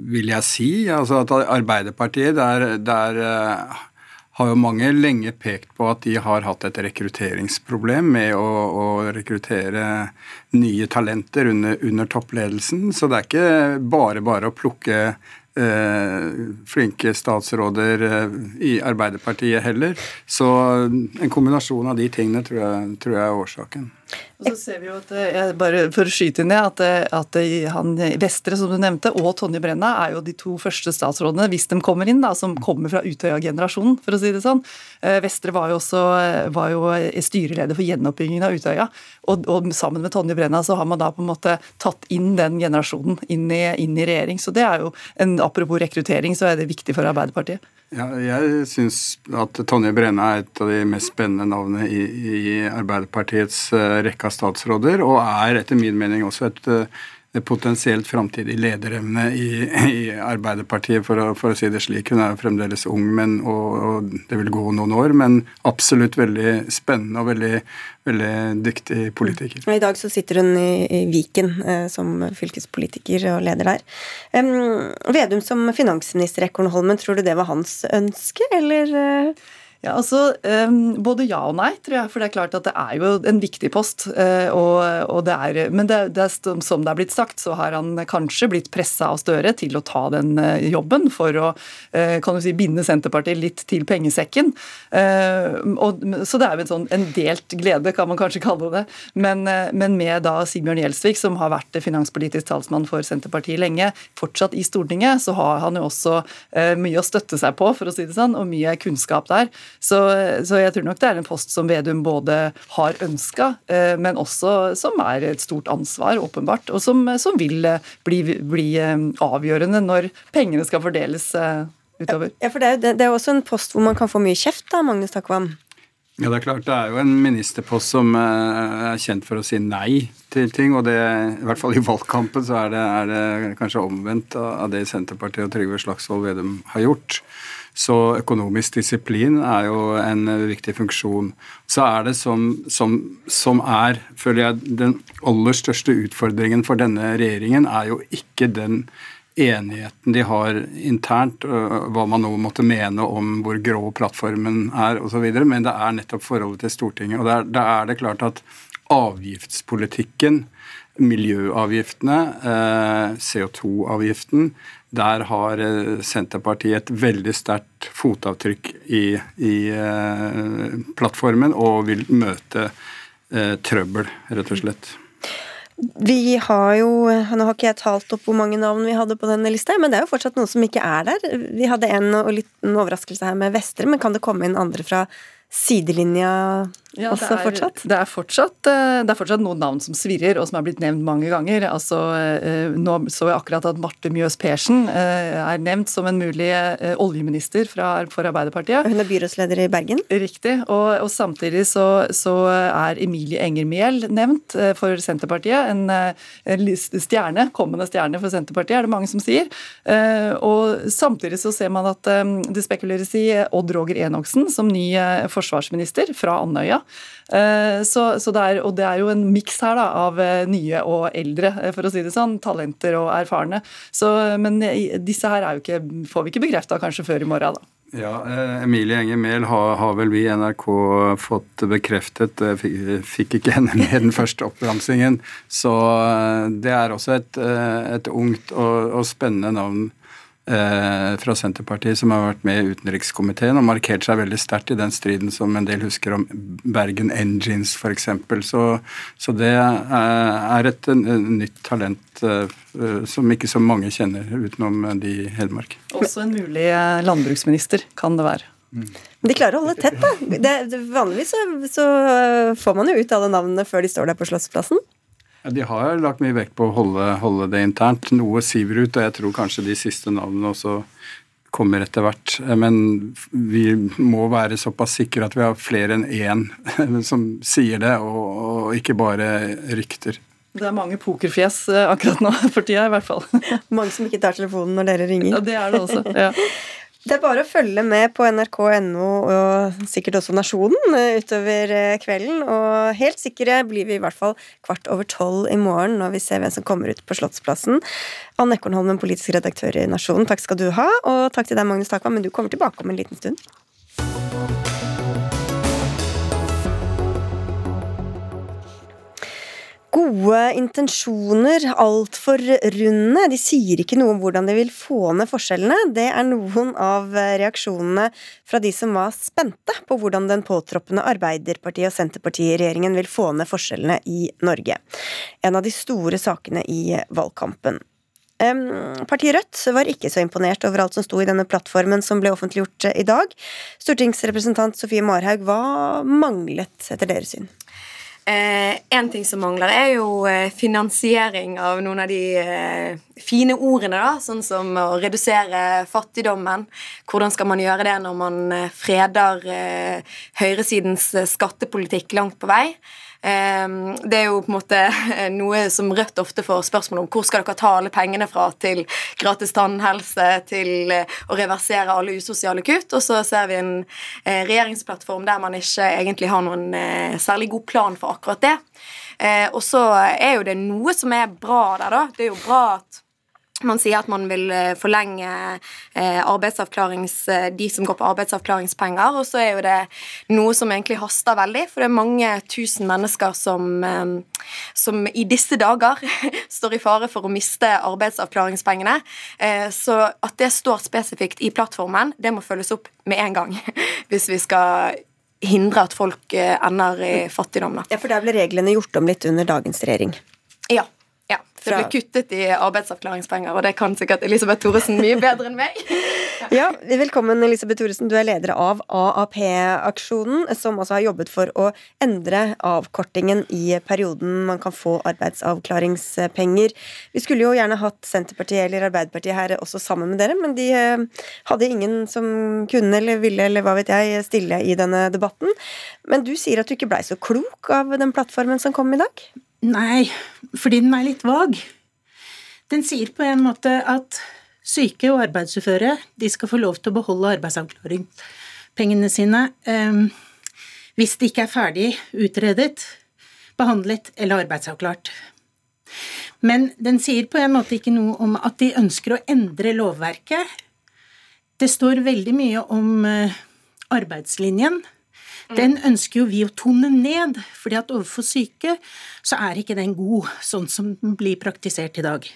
vil jeg si altså at Arbeiderpartiet, der, der har jo mange lenge pekt på at de har hatt et rekrutteringsproblem med å, å rekruttere nye talenter under, under, toppledelsen. Så det er ikke bare bare å plukke eh, flinke statsråder eh, i Arbeiderpartiet heller. Så en kombinasjon av de tingene tror jeg, tror jeg er årsaken. Og så ser vi jo at, jeg bare For å skyte inn det, at, eh, at eh, han Vestre, som du nevnte, og Tonje Brenna er jo de to første statsrådene, hvis de kommer inn, da, som kommer fra Utøya-generasjonen, for å si det sånn. Vestre var jo også var jo styreleder for gjenoppbyggingen av Utøya. Og, og, sammen med Tonje Brenna så har man da på en måte tatt inn den generasjonen inn i, inn i regjering. Så det er jo en Apropos rekruttering, så er det viktig for Arbeiderpartiet. Ja, jeg syns at Tonje Brenna er et av de mest spennende navnene i, i Arbeiderpartiets rekke av statsråder, og er etter min mening også et et potensielt framtidig lederevne i, i Arbeiderpartiet, for å, for å, si det slik. Hun er jo fremdeles ung, men, og, og, det vil gå noen år, men absolutt veldig spennende og veldig, veldig dyktig politiker. I dag så sitter hun i, i Viken eh, som fylkespolitiker og leder der. Um, Vedum som finansminister, Ekornholmen, tror du det var hans ønske, eller? Uh ja, altså, Både ja og nei, tror jeg. For det er klart at det er jo en viktig post. Eh, og, og det er, men det, det er, som det er blitt sagt, så har han kanskje blitt pressa av Støre til å ta den eh, jobben for å eh, kan du si, binde Senterpartiet litt til pengesekken. Og, så det er jo en, sånn, en delt glede, kan man kanskje kalle det. Men, men med da Sigbjørn Gjelsvik, som har vært finanspolitisk talsmann for Senterpartiet lenge, fortsatt i Stortinget, så har han jo også mye å støtte seg på, for å si det sånn, og mye kunnskap der. Så, så, jeg tror nok det er en post som Vedum både har ønska, eh, men også som er et stort ansvar, åpenbart, og som, som vil eh, bli, bli, eh, avgjørende når pengene skal fordeles utover. Ja, for det er, det er også en post hvor man kan få mye kjeft, da, Magnus Takvam? Ja, Det er klart, det er jo en ministerpost som er kjent for å si nei til ting. Og det, i hvert fall i valgkampen så er det, er det kanskje omvendt av det Senterpartiet og Trygve Slagsvold Vedum har gjort. Så økonomisk disiplin er jo en viktig funksjon. Så er det som, som, som er, føler jeg, den aller største utfordringen for denne regjeringen, er jo ikke den enigheten de har internt, hva man nå måtte mene om hvor grå plattformen er osv., men det er nettopp forholdet til Stortinget. Og Da er det klart at avgiftspolitikken, miljøavgiftene, CO2-avgiften, der har eh, Senterpartiet et veldig sterkt fotavtrykk i, i eh, plattformen og vil møte eh, trøbbel, rett og slett. Vi har jo Nå har ikke jeg talt opp hvor mange navn vi hadde på denne lista, men det er jo fortsatt noen som ikke er der. Vi hadde en og liten overraskelse her med Vestre, men kan det komme inn andre fra sidelinja ja, også er, fortsatt? Det er fortsatt, eh, det er fortsatt noen navn som svirrer, og som er blitt nevnt mange ganger. Altså, eh, nå så jeg akkurat at Marte Mjøs Persen eh, er nevnt som en mulig oljeminister fra, for Arbeiderpartiet. Hun er byrådsleder i Bergen? Riktig. Og, og samtidig så, så, er Emilie Enger Mehl nevnt for Senterpartiet. En, en, stjerne, kommende stjerne for Senterpartiet, er det mange som sier. Og samtidig så ser man at det spekuleres i Odd Roger Enoksen som ny forsvarsminister fra Andøya. Eh, så, så det er, og det er jo en miks her da, av eh, nye og eldre, eh, for å si det sånn. Talenter og erfarne. Så, men disse her ikke, får vi ikke bekrefta kanskje før i morgen, da. Ja, Emilie Enger Mehl har, har, vel vi i NRK fått bekreftet. Fikk, fikk ikke henne med den første oppramsingen. Så det er også et, et ungt og, og spennende navn fra Senterpartiet som har vært med i utenrikskomiteen og markert seg veldig sterkt i den striden som en del husker om Bergen Engines f.eks. Så, så det er et, nytt talent eh, som ikke så mange kjenner utenom de i Hedmark. Også en mulig eh, landbruksminister kan det være. Mm. De klarer å holde tett, da. Det, vanligvis så, så, får man jo ut alle navnene før de står der på Slottsplassen. Ja, de har lagt mye vekt på å holde, holde, det internt. Noe siver ut, og jeg tror kanskje de siste navnene også kommer etter hvert. Men vi må være såpass sikre at vi har flere enn én <laughs> som sier det, og, og ikke bare rykter. Det er mange pokerfjes eh, akkurat nå <laughs> for tida, i hvert fall. mange som ikke tar telefonen når dere ringer. Ja, det er det også. ja. <laughs> Det er bare å følge med på nrk.no og sikkert også Nasjonen eh, utover eh, kvelden. Og helt sikre blir vi i hvert fall kvart over tolv i morgen når vi ser hvem som kommer ut på Slottsplassen. Anne Ekornholmen, politisk redaktør i Nasjonen, takk skal du ha. Og takk til deg, Magnus Takva, men du kommer tilbake om en liten stund. Gode intensjoner, altfor runde. De sier ikke noe om hvordan de vil få ned forskjellene. Det er noen av reaksjonene fra de som var spente på hvordan den påtroppende Arbeiderpartiet- og Senterpartiregjeringen vil få ned forskjellene i Norge. En av de store sakene i valgkampen. Partiet Rødt var ikke så imponert over alt som sto i denne plattformen som ble offentliggjort i dag. Stortingsrepresentant Sofie Marhaug, hva manglet etter deres syn? Eh, en ting som mangler, er jo eh, finansiering av noen av de eh, fine ordene, da, sånn som å redusere fattigdommen. Hvordan skal man gjøre det når man freder høyresidens skattepolitikk langt på vei? Ehm, det er jo på en måte <laughs> noe som Rødt ofte får spørsmål om. Hvor skal dere ta alle pengene fra til gratis tannhelse, til eh, å reversere alle usosiale kutt? Og så ser vi en eh, regjeringsplattform der man ikke egentlig har noen eh, særlig god plan for akkurat det. Og så er jo det noe som er bra der, da. Det er jo bra at man sier at man vil eh, forlenge eh, eh, de som går på arbeidsavklaringspenger. Og så er jo det noe som egentlig haster veldig, for det er mange tusen mennesker som, som i disse dager <laughs> står i fare for å miste arbeidsavklaringspengene. Så at det står spesifikt i plattformen, det må følges opp med en gang <laughs> hvis vi skal hindre at folk ender i fattigdom. Ja, For der ble reglene gjort om litt under dagens regjering. Ja. Det ble kuttet i arbeidsavklaringspenger, og det kan sikkert Elisabeth Thoresen mye bedre enn meg. <laughs> ja, Velkommen, Elisabeth Thoresen. Du er leder av AAP-aksjonen, som altså har jobbet for å endre avkortingen i perioden man kan få arbeidsavklaringspenger. Vi skulle jo gjerne hatt Senterpartiet eller Arbeiderpartiet her også sammen med dere, men de eh, hadde ingen som kunne eller ville eller hva vet jeg stille i denne debatten. Men du sier at du ikke blei så klok av den plattformen som kom i dag? Nei, fordi den er litt vag. Den sier på en måte at syke og arbeidsuføre de skal få lov til å beholde arbeidsavklaringspengene sine eh, hvis de ikke er ferdig utredet, behandlet eller arbeidsavklart. Men den sier på en måte ikke noe om at de ønsker å endre lovverket. Det står veldig mye om eh, arbeidslinjen den ønsker jo vi å tone ned, fordi at overfor syke så er ikke den god, sånn som den blir praktisert i dag.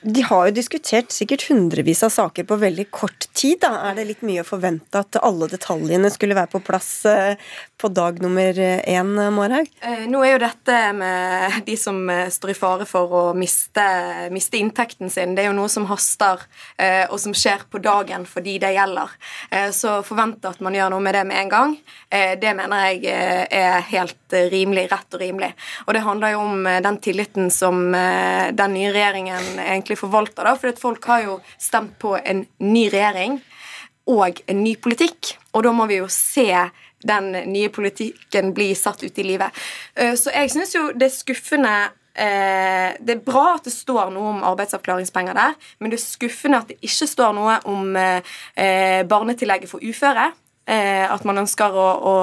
De har jo diskutert sikkert hundrevis av saker på veldig kort tid. Da. Er det litt mye å forvente at alle detaljene skulle være på plass eh, på dag nummer én, Marhaug? Eh, nå er jo dette med de som eh, står i fare for å miste, miste inntekten sin, det er jo noe som haster, og som skjer på dagen for de det gjelder. Så forvente at man gjør noe med det med en gang, det mener jeg er helt rimelig, rett og rimelig. Og det handler jo om den tilliten som den nye regjeringen egentlig forvalter. da, For folk har jo stemt på en ny regjering og en ny politikk. Og da må vi jo se den nye politikken bli satt ut i livet. Eh, så jeg syns jo det er skuffende eh, det er bra at det står noe om arbeidsavklaringspenger der, men det er skuffende at det ikke står noe om eh, barnetillegget for uføre. Eh, at man ønsker å, å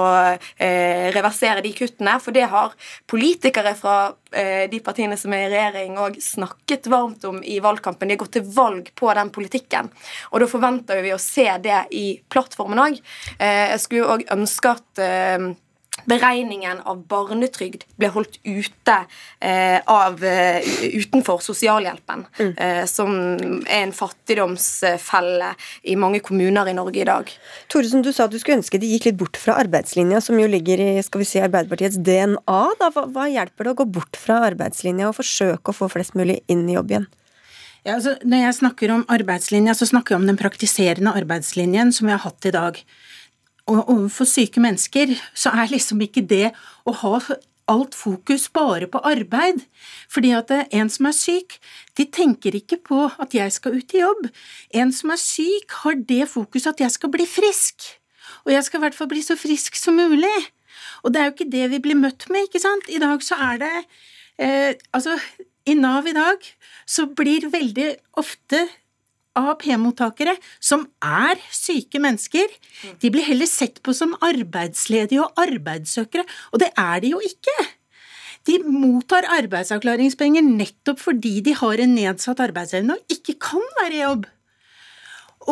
eh, reversere de kuttene. For det har politikere fra eh, de partiene som er i regjering, òg snakket varmt om i valgkampen. De har gått til valg på den politikken. Og da forventer vi å se det i plattformen òg. jeg skulle òg ønske at beregningen av barnetrygd ble holdt ute eh, av, uh, utenfor sosialhjelpen, mm. eh, som er en fattigdomsfelle i mange kommuner i Norge i dag. Toresen, du sa at du skulle ønske de gikk litt bort fra arbeidslinja, som jo ligger i skal vi si, Arbeiderpartiets DNA. Da. Hva, hva hjelper det å gå bort fra arbeidslinja og forsøke å få flest mulig inn i jobb igjen? Ja, altså, når jeg snakker om arbeidslinja, så snakker jeg om den praktiserende arbeidslinjen som vi har hatt i dag. Og overfor syke mennesker så er liksom ikke det å ha alt fokus bare på arbeid. Fordi at en som er syk, de tenker ikke på at jeg skal ut i jobb. En som er syk, har det fokuset at jeg skal bli frisk. Og jeg skal i hvert fall bli så frisk som mulig. Og det er jo ikke det vi blir møtt med, ikke sant. I dag så er det eh, Altså, i Nav i dag så blir veldig ofte AAP-mottakere som er syke mennesker, de blir heller sett på som arbeidsledige og arbeidssøkere, og det er de jo ikke. De mottar arbeidsavklaringspenger nettopp fordi de har en nedsatt arbeidsevne og ikke kan være i jobb.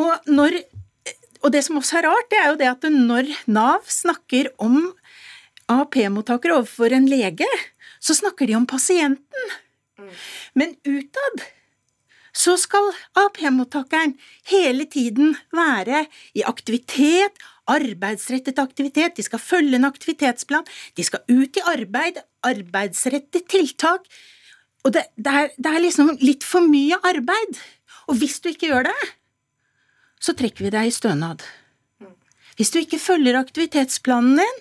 Og, når, og det som også er rart, det er jo det at når Nav snakker om AAP-mottakere overfor en lege, så snakker de om pasienten. Men utad så skal AAP-mottakeren hele tiden være i aktivitet, arbeidsrettet aktivitet, de skal følge en aktivitetsplan, de skal ut i arbeid, arbeidsrettet tiltak. Og det, det, er, det er liksom litt for mye arbeid. Og hvis du ikke gjør det, så trekker vi deg i stønad. Hvis du ikke følger aktivitetsplanen din,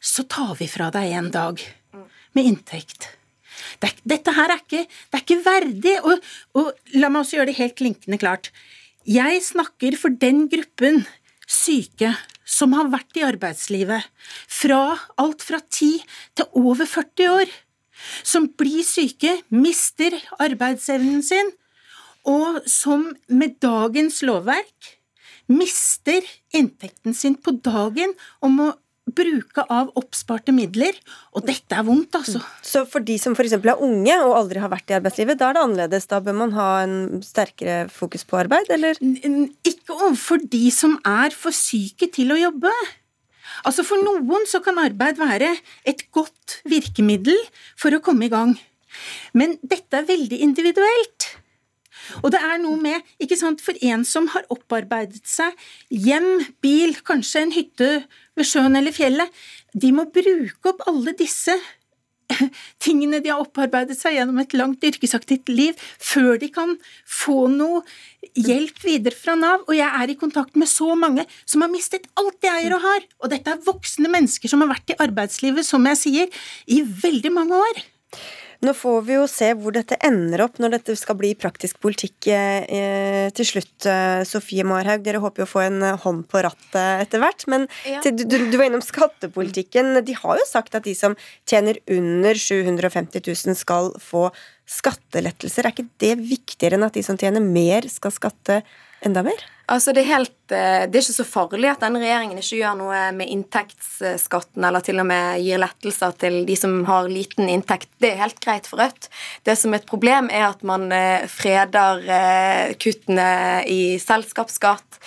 så tar vi fra deg en dag med inntekt. Det, dette her er ikke, det er ikke verdig. Og, og, la meg også gjøre det helt klinkende klart. Jeg snakker for den gruppen syke som har vært i arbeidslivet fra alt fra 10 til over 40 år, som blir syke, mister arbeidsevnen sin, og som med dagens lovverk mister inntekten sin på dagen og må bruke av oppsparte midler, og dette er vondt, altså. Så for de som f.eks. er unge og aldri har vært i arbeidslivet, da er det annerledes? Da bør man ha en sterkere fokus på arbeid, eller? Ikke overfor de som er for syke til å jobbe. Altså For noen så kan arbeid være et godt virkemiddel for å komme i gang. Men dette er veldig individuelt. Og det er noe med, ikke sant, for en som har opparbeidet seg hjem, bil, kanskje en hytte ved sjøen eller fjellet, de må bruke opp alle disse <laughs> tingene de har opparbeidet seg gjennom et langt yrkesaktivt liv, før de kan få noe hjelp videre fra Nav. Og jeg er i kontakt med så mange som har mistet alt de eier og har. Og dette er voksne mennesker som har vært i arbeidslivet, som jeg sier, i veldig mange år. Nå får vi jo se hvor dette ender opp når dette skal bli praktisk politikk eh, til slutt. Eh, Sofie Marhaug, dere håper jo å få en eh, hånd på rattet etter hvert. Men ja. til, du, du, var innom skattepolitikken. De har jo sagt at de som tjener under 750 000 skal få skattelettelser. Er ikke det viktigere enn at de som tjener mer, skal skatte enda mer? Altså, det er, helt, eh, det er ikke så farlig at denne regjeringen ikke gjør noe med inntektsskatten, eller til og med gir lettelser til de som har liten inntekt. Det er helt greit for Rødt. Det som er et problem, er at man eh, freder eh, kuttene i selskapsskatt,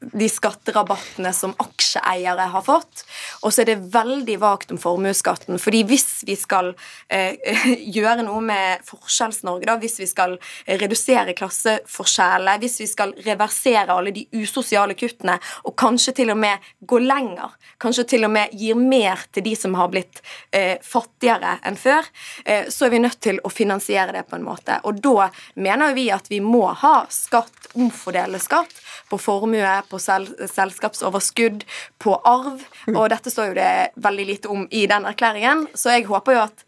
de skatterabattene som aksjeeiere har fått. Og så er det veldig vagt om formuesskatten. fordi hvis vi skal eh, <laughs> gjøre noe med Forskjells-Norge, da, hvis vi skal redusere klasseforskjeller, hvis vi skal reversere alle de usosiale kuttene, og kanskje til og med gå lenger, kanskje til og med gir mer til de som har blitt eh, fattigere enn før, eh, så er vi nødt til å finansiere det på en måte. Og da mener vi at vi må ha skatt, omfordele skatt, på formue, på sel selskapsoverskudd, på arv. Og dette står jo det veldig lite om i den erklæringen, så jeg håper jo at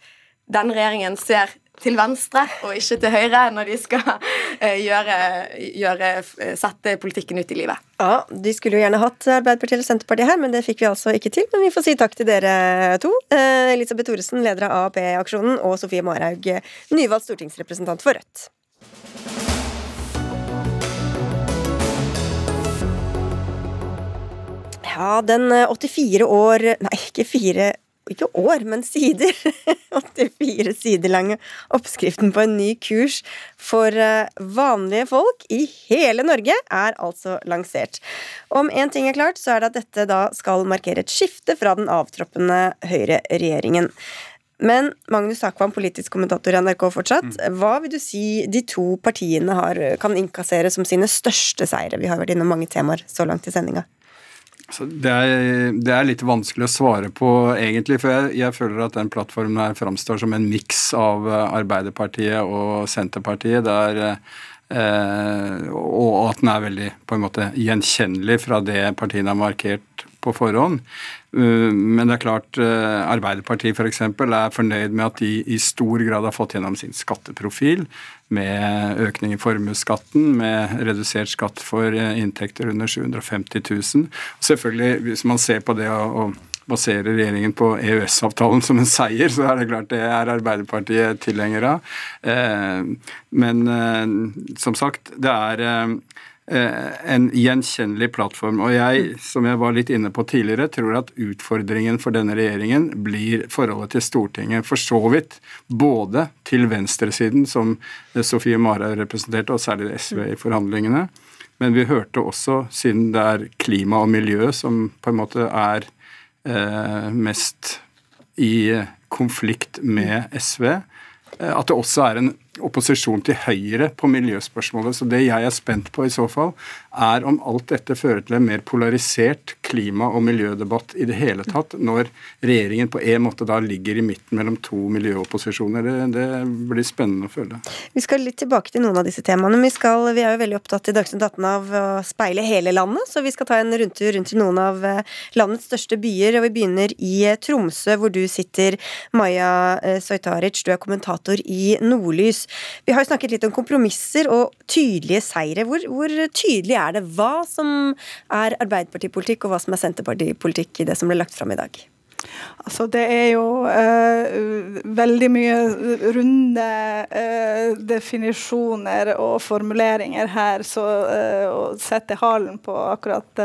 denne regjeringen ser til venstre og ikke til høyre når de skal uh, gjøre, gjøre, sette politikken ut i livet. Ja, De skulle jo gjerne hatt Arbeiderpartiet eller Senterpartiet her, men det fikk vi altså ikke til. Men vi får si takk til dere to. Uh, Elisabeth Thoresen, leder av AAP-aksjonen, og Sofie Marhaug, nyvalgt stortingsrepresentant for Rødt. Ja, den 84 eh, år Nei, ikke fire ikke år, men sider. <laughs> 84 sider lange oppskriften på en ny kurs for eh, vanlige folk i hele Norge er altså lansert. Om én ting er klart, så er det at dette da skal markere et skifte fra den avtroppende høyreregjeringen. Men Magnus Takvam, politisk kommentator i NRK fortsatt, mm. hva vil du si de to partiene har, kan innkassere som sine største seire? Vi har vært innom mange temaer så langt i sendinga. Det, er, det, er, litt vanskelig å svare på, egentlig. For jeg, jeg føler at den plattformen her framstår som en miks av eh, Arbeiderpartiet og Senterpartiet. Der, eh, og at den er veldig på en måte gjenkjennelig fra det partiene har markert på forhånd. Uh, men det er klart uh, Arbeiderpartiet f.eks. For er fornøyd med at de i stor grad har fått gjennom sin skatteprofil med økning i formuesskatten, med redusert skatt for eh, inntekter under 750 000. Selvfølgelig, hvis man ser på det og baserer regjeringen på EØS-avtalen som en seier, så er det klart det er Arbeiderpartiet tilhenger av. Eh, men eh, som sagt, det er en gjenkjennelig plattform. Og jeg, som jeg var litt inne på tidligere, tror at utfordringen for denne regjeringen blir forholdet til Stortinget. For så vidt både til venstresiden, som Sofie Marhaug representerte, og særlig SV i forhandlingene. Men vi hørte også, siden det er klima og miljø som på en måte er eh, mest i konflikt med SV. Eh, at det også er en opposisjon til Høyre på miljøspørsmålet. Så det jeg er spent på i så fall, er om alt dette fører til en mer polarisert klima- og miljødebatt i det hele tatt, når regjeringen på en måte da ligger i midten mellom to miljøopposisjoner. Det, det blir spennende å føle. Vi skal litt tilbake til noen av disse temaene. Vi, skal, vi er jo veldig opptatt i Dagsnytt 18 av å speile hele landet, så vi skal ta en rundtur rundt i noen av eh, landets største byer. og Vi begynner i eh, Tromsø, hvor du sitter, Maja Soitaric. Du er kommentator i Nordlys. Vi har jo snakket litt om kompromisser og tydelige seire. Hvor, hvor tydelig er det hva som er Arbeiderpartipolitikk, og hva som er Senterpartipolitikk i det som ble lagt fram i dag? Altså, det er jo eh, veldig mye runde eh, definisjoner og formuleringer her, så eh, å sette halen på akkurat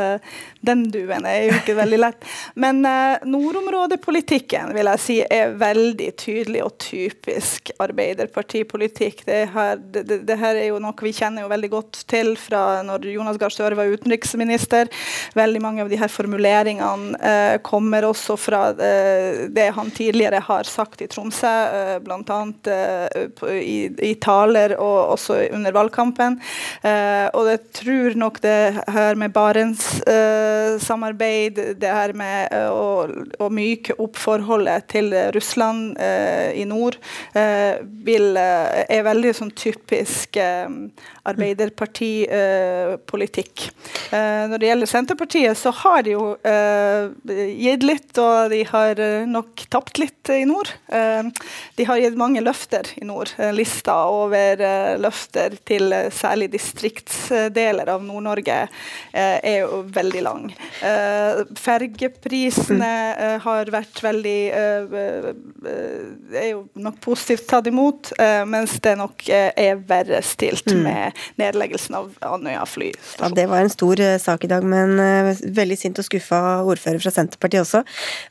den duen er jo ikke veldig lett. Men nordområdepolitikken vil jeg si er veldig tydelig og typisk Arbeiderpartipolitikk. Det her, det, det her er jo noe vi kjenner jo veldig godt til fra når Jonas Gahr Støre var utenriksminister. Veldig mange av de her formuleringene kommer også fra Eh, det han tidligere har sagt i Tromsø, eh, bl.a. Eh, I, i taler og også under valgkampen. Og jeg tror nok det her med Barentssamarbeid, det her med å, å myke opp forholdet til Russland i nord, vil, er veldig sånn typisk Arbeiderpartipolitikk. Når det gjelder Senterpartiet, så har de jo gitt litt, og de har eh, nok tapt litt i nord. Eh, de har gitt mange løfter i nord. Eh, lista over løfter til særlig distriktsdeler av Nord-Norge er jo veldig lang. Fergeprisene har vært veldig er jo nok positivt tatt imot, mens det nok er verre stilt mm. med nedleggelsen av Andøya flystasjon. Ja, det var en stor sak i dag, men veldig sint og skuffa ordfører fra Senterpartiet også.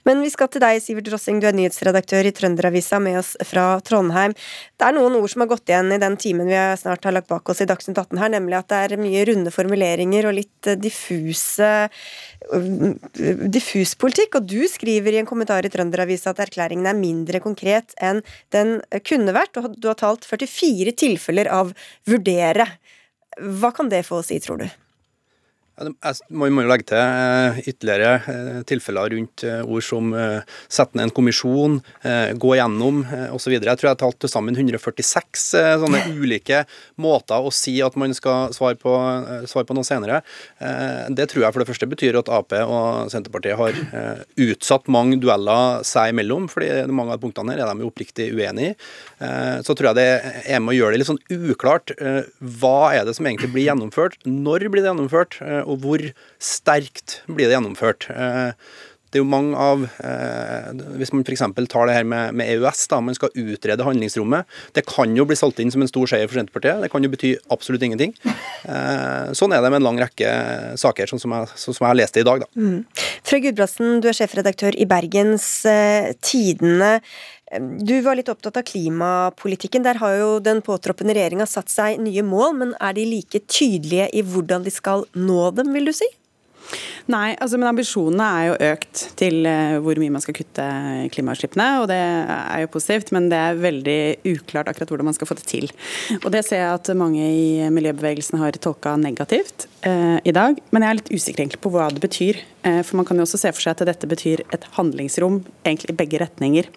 Men vi skal til deg, Sivert Rossing, du er nyhetsredaktør i Trønderavisa med oss fra Trondheim. Det er noen ord som har gått igjen i den timen vi snart har lagt bak oss i Dagsnytt 18 her, nemlig at det er mye runde formuleringer og litt eh, diffuse eh, diffus politikk, og du skriver i en kommentar i Trønderavisa at erklæringen er mindre konkret enn den kunne vært, og du har talt 44 tilfeller av vurdere. Hva kan det få å si, tror du? Man må jo legge til eh, ytterligere eh, tilfeller rundt eh, ord som sette ned en kommisjon, gå gjennom osv. Jeg tror jeg har talt til sammen 146 sånne ulike måter å si at man skal svare på, svare på noe senere. Det tror jeg for det første betyr at Ap og Senterpartiet har utsatt mange dueller seg imellom, fordi mange av punktene her er de jo oppriktig uenig i. Så tror jeg det er med å gjøre det litt sånn uklart. Hva er det som egentlig blir gjennomført? Når blir det gjennomført? Og hvor sterkt blir det gjennomført. Eh, det er jo mange av eh, Hvis man f.eks. tar det her med, med, EØS, da, man skal utrede handlingsrommet. Det kan jo bli solgt inn som en stor seier for Senterpartiet. Det kan jo bety absolutt ingenting. Eh, sånn er det med en lang rekke saker, sånn som jeg, sånn som jeg har lest det i dag. Da. Mm. Frøy Gudbrandsen, du er sjefredaktør i Bergens Tidende. Du var litt opptatt av klimapolitikken. Der har jo den påtroppende regjeringa satt seg nye mål, men er de like tydelige i hvordan de skal nå dem, vil du si? Nei, altså, men ambisjonene er jo økt til uh, hvor mye man skal kutte klimautslippene, og det er jo positivt, men det er veldig uklart akkurat hvordan man skal få det til. Og Det ser jeg at mange i miljøbevegelsen har tolka negativt eh, i dag, men jeg er litt usikker egentlig på hva det betyr. Eh, for man kan jo også se for seg at dette betyr et handlingsrom egentlig i begge retninger.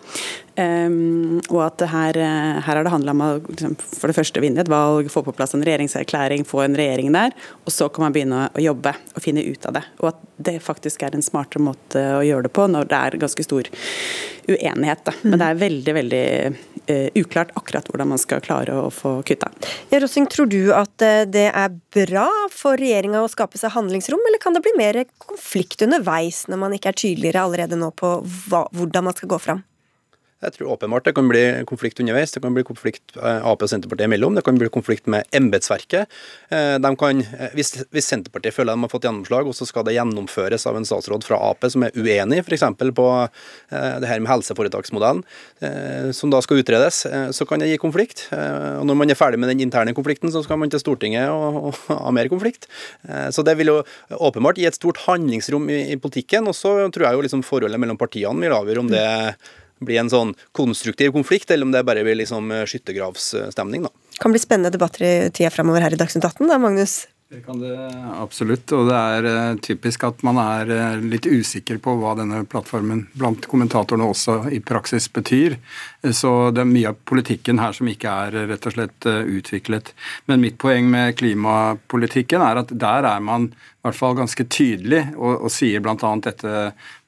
Um, og at her, her har det handla om å liksom, for det første vinne et valg, få på plass en regjeringserklæring, få en regjering der, og så kan man begynne å jobbe og finne ut av det. Og at det faktisk er en smartere måte å gjøre det på når det er ganske stor uenighet. Da. Men det er veldig veldig uh, uklart akkurat hvordan man skal klare å få kutta. Ja, Rossing, tror du at eh, det er bra for regjeringa å skape seg handlingsrom, eller kan det bli mer konflikt underveis når man ikke er tydeligere allerede nå på hva, hvordan man skal gå fram? Jeg tror åpenbart det kan bli konflikt underveis. Det kan bli konflikt eh, Ap og Senterpartiet imellom. Det kan bli konflikt med embetsverket. Eh, eh, hvis, hvis, Senterpartiet føler de har fått gjennomslag, og så skal det gjennomføres av en statsråd fra Ap som er uenig f.eks. på det her med helseforetaksmodellen, som da skal utredes, så kan det gi konflikt. Og når man er ferdig med den interne konflikten, så skal man til Stortinget og, og <laughs> ha mer konflikt. Så det vil jo åpenbart gi et stort handlingsrom i, i politikken. Og så tror jeg jo liksom forholdet mellom partiene vil avgjøre om det bli en sånn konstruktiv konflikt, eller om det bare blir liksom skyttergravsstemning. Det Kan bli spennende debatter i tida framover her i Dagsnytt 18, da, Magnus? Det kan det absolutt, og det er uh, typisk at man er uh, litt usikker på hva denne plattformen blant kommentatorene også i praksis betyr. Så det er mye av politikken her som ikke er rett og slett utviklet. Men mitt poeng med klimapolitikken er at der er man i hvert fall ganske tydelig og, og sier bl.a. dette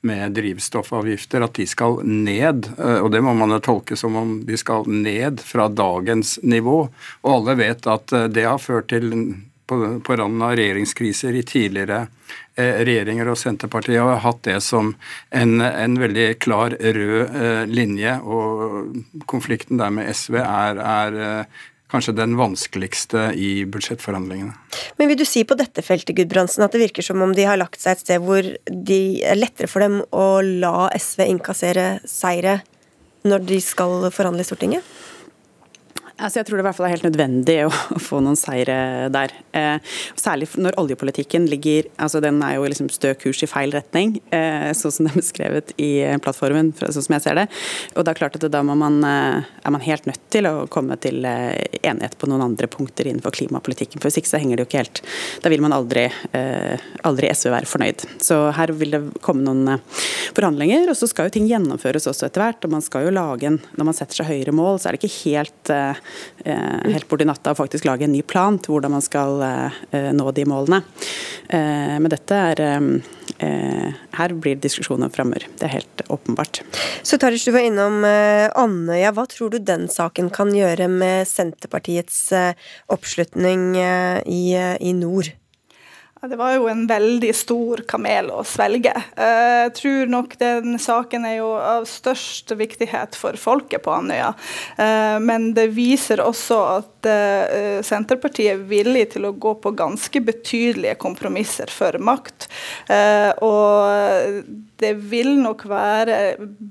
med drivstoffavgifter, at de skal ned. Og det må man jo tolke som om de skal ned fra dagens nivå. Og alle vet at det har ført til på, på randen av regjeringskriser i tidligere eh, regjeringer, og Senterpartiet har hatt det som en, en veldig klar rød eh, linje. Og konflikten der med SV er, er eh, kanskje den vanskeligste i budsjettforhandlingene. Men vil du si på dette feltet Gudbrandsen, at det virker som om de har lagt seg et sted hvor det er lettere for dem å la SV innkassere seire når de skal forhandle i Stortinget? Altså jeg tror det i hvert fall er helt nødvendig å, få noen seire der. Eh, særlig når oljepolitikken ligger altså Den er jo liksom stø kurs i feil retning, eh, sånn som det er beskrevet i plattformen, sånn som jeg ser det. Og det er klart at da man, eh, er man helt nødt til å komme til eh, enighet på noen andre punkter innenfor klimapolitikken. For hvis ikke så henger det jo ikke helt Da vil man aldri, eh, aldri SV være fornøyd. Så her vil det komme noen eh, forhandlinger, og så skal jo ting gjennomføres også etter hvert. og man skal jo lage en, Når man setter seg høyere mål, så er det ikke helt Eh, helt borti natta og faktisk lage en ny plan til hvordan man skal eh, nå de målene. Eh, men dette er Her blir det diskusjoner framover. Det er helt åpenbart. Så Tarish, du var innom Andøya. Hva tror du den saken kan gjøre med Senterpartiets oppslutning i, i nord? Det var jo en veldig stor kamel å svelge. Eh, jeg tror nok den saken er jo av størst viktighet for folket på Andøya. Eh, men det viser også at eh, Senterpartiet er villig til å gå på ganske betydelige kompromisser for makt. Og det vil nok være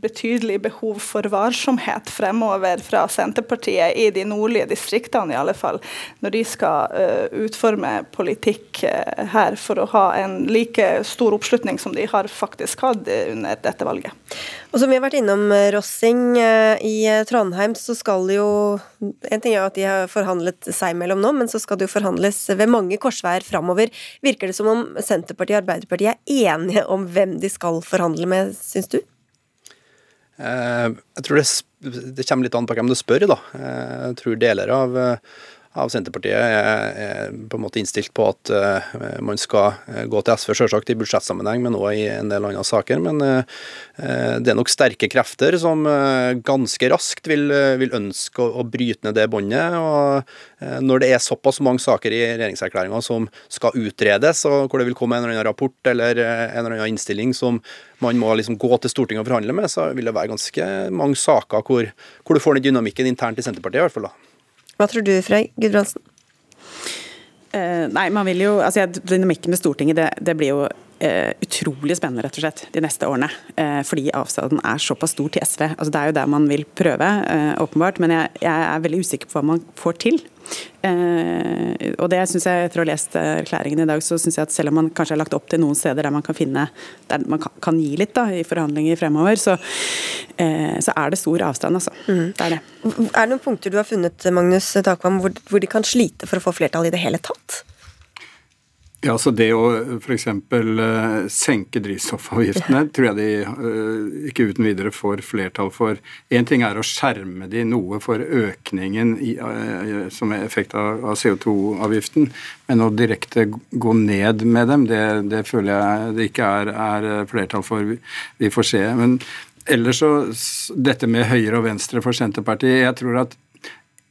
betydelig behov for varsomhet fremover fra Senterpartiet i de nordlige distriktene, i alle fall, når de skal utforme politikk her her for å ha en like stor oppslutning som de har faktisk hatt under dette valget. Og som vi har vært innom, Rossing, eh, i Trondheim så skal det jo En ting er at de har forhandlet seg mellom nå, men så skal det jo forhandles ved mange korsveier framover. Virker det som om Senterpartiet og Arbeiderpartiet er enige om hvem de skal forhandle med, syns du? Eh, jeg tror det, det, kommer litt an på hvem du spør, da. Eh, jeg tror deler av av Senterpartiet er, på en måte innstilt på at uh, man skal eh, gå til SV selvsagt i budsjettsammenheng, men òg i en del andre saker. Men uh, det er nok sterke krefter som ganske raskt vil, vil ønske å, å, bryte ned det båndet. Og når det er såpass mange saker i regjeringserklæringa som skal utredes, og hvor det vil komme en eller annen rapport eller en eller annen innstilling som man må liksom gå til Stortinget og forhandle med, så vil det være ganske mange saker hvor, hvor du får den dynamikken internt i Senterpartiet, i hvert fall. da. Hva tror du, Frey Gudbrandsen? Uh, nei, man vil jo, altså Dynamikken med Stortinget det, det blir jo utrolig spennende rett og slett de neste årene. Uh, fordi avstanden er såpass stor til SV. Altså, det er jo der man vil prøve, åpenbart. Men jeg, jeg, er veldig usikker på hva man får til. Uh, og det synes jeg Etter å ha lest erklæringen i dag, så syns jeg at selv om man kanskje har lagt opp til noen steder der man kan finne der man kan, kan gi litt da, i forhandlinger fremover, så, uh, så er det stor avstand. Altså. Mm. Det er det. Er det noen punkter du har funnet Magnus Takvam, hvor, hvor de kan slite for å få flertall i det hele tatt? Ja, så Det å f.eks. Uh, senke drivstoffavgiftene <laughs> tror jeg de uh, ikke uten videre får flertall for. Én ting er å skjerme de noe for økningen i, uh, som er effekt av, av CO2-avgiften, men å direkte gå ned med dem, det, det føler jeg det ikke er, er, flertall for. Vi, vi får se. Men ellers så Dette med høyre og venstre for Senterpartiet, jeg tror at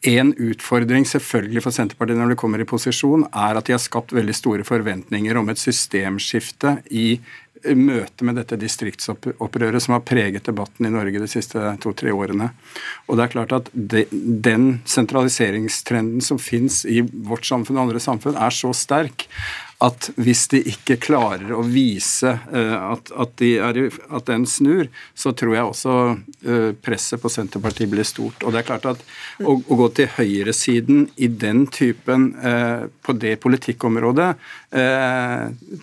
en utfordring selvfølgelig for Senterpartiet når de kommer i posisjon, er at de har skapt veldig store forventninger om et systemskifte i møte med dette distriktsopprøret som har preget debatten i Norge de siste to-tre årene. Og det er klart at de, Den sentraliseringstrenden som fins i vårt samfunn og andre samfunn, er så sterk at hvis de ikke klarer å vise eh, at, at, de er, at den snur, så tror jeg også eh, presset på Senterpartiet blir stort. Og det er klart at å, å gå til høyresiden i den typen eh, på det politikkområdet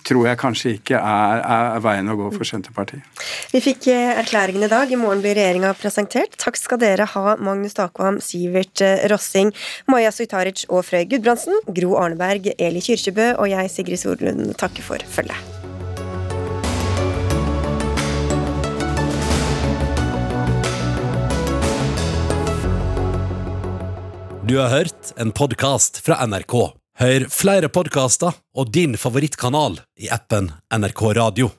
tror jeg kanskje ikke er, er veien å gå for Senterpartiet. Vi fikk erklæringen i dag. I morgen blir regjeringa presentert. Takk skal dere ha, Magnus Takvam, Sivert Rossing, Maja Suitaric og Frøy Gudbrandsen, Gro Arneberg, Eli Kyrkjebø og jeg, Sigrid Solund, takker for følget. Du har hørt en podkast fra NRK. Hør flere podkaster og din favorittkanal i appen NRK Radio.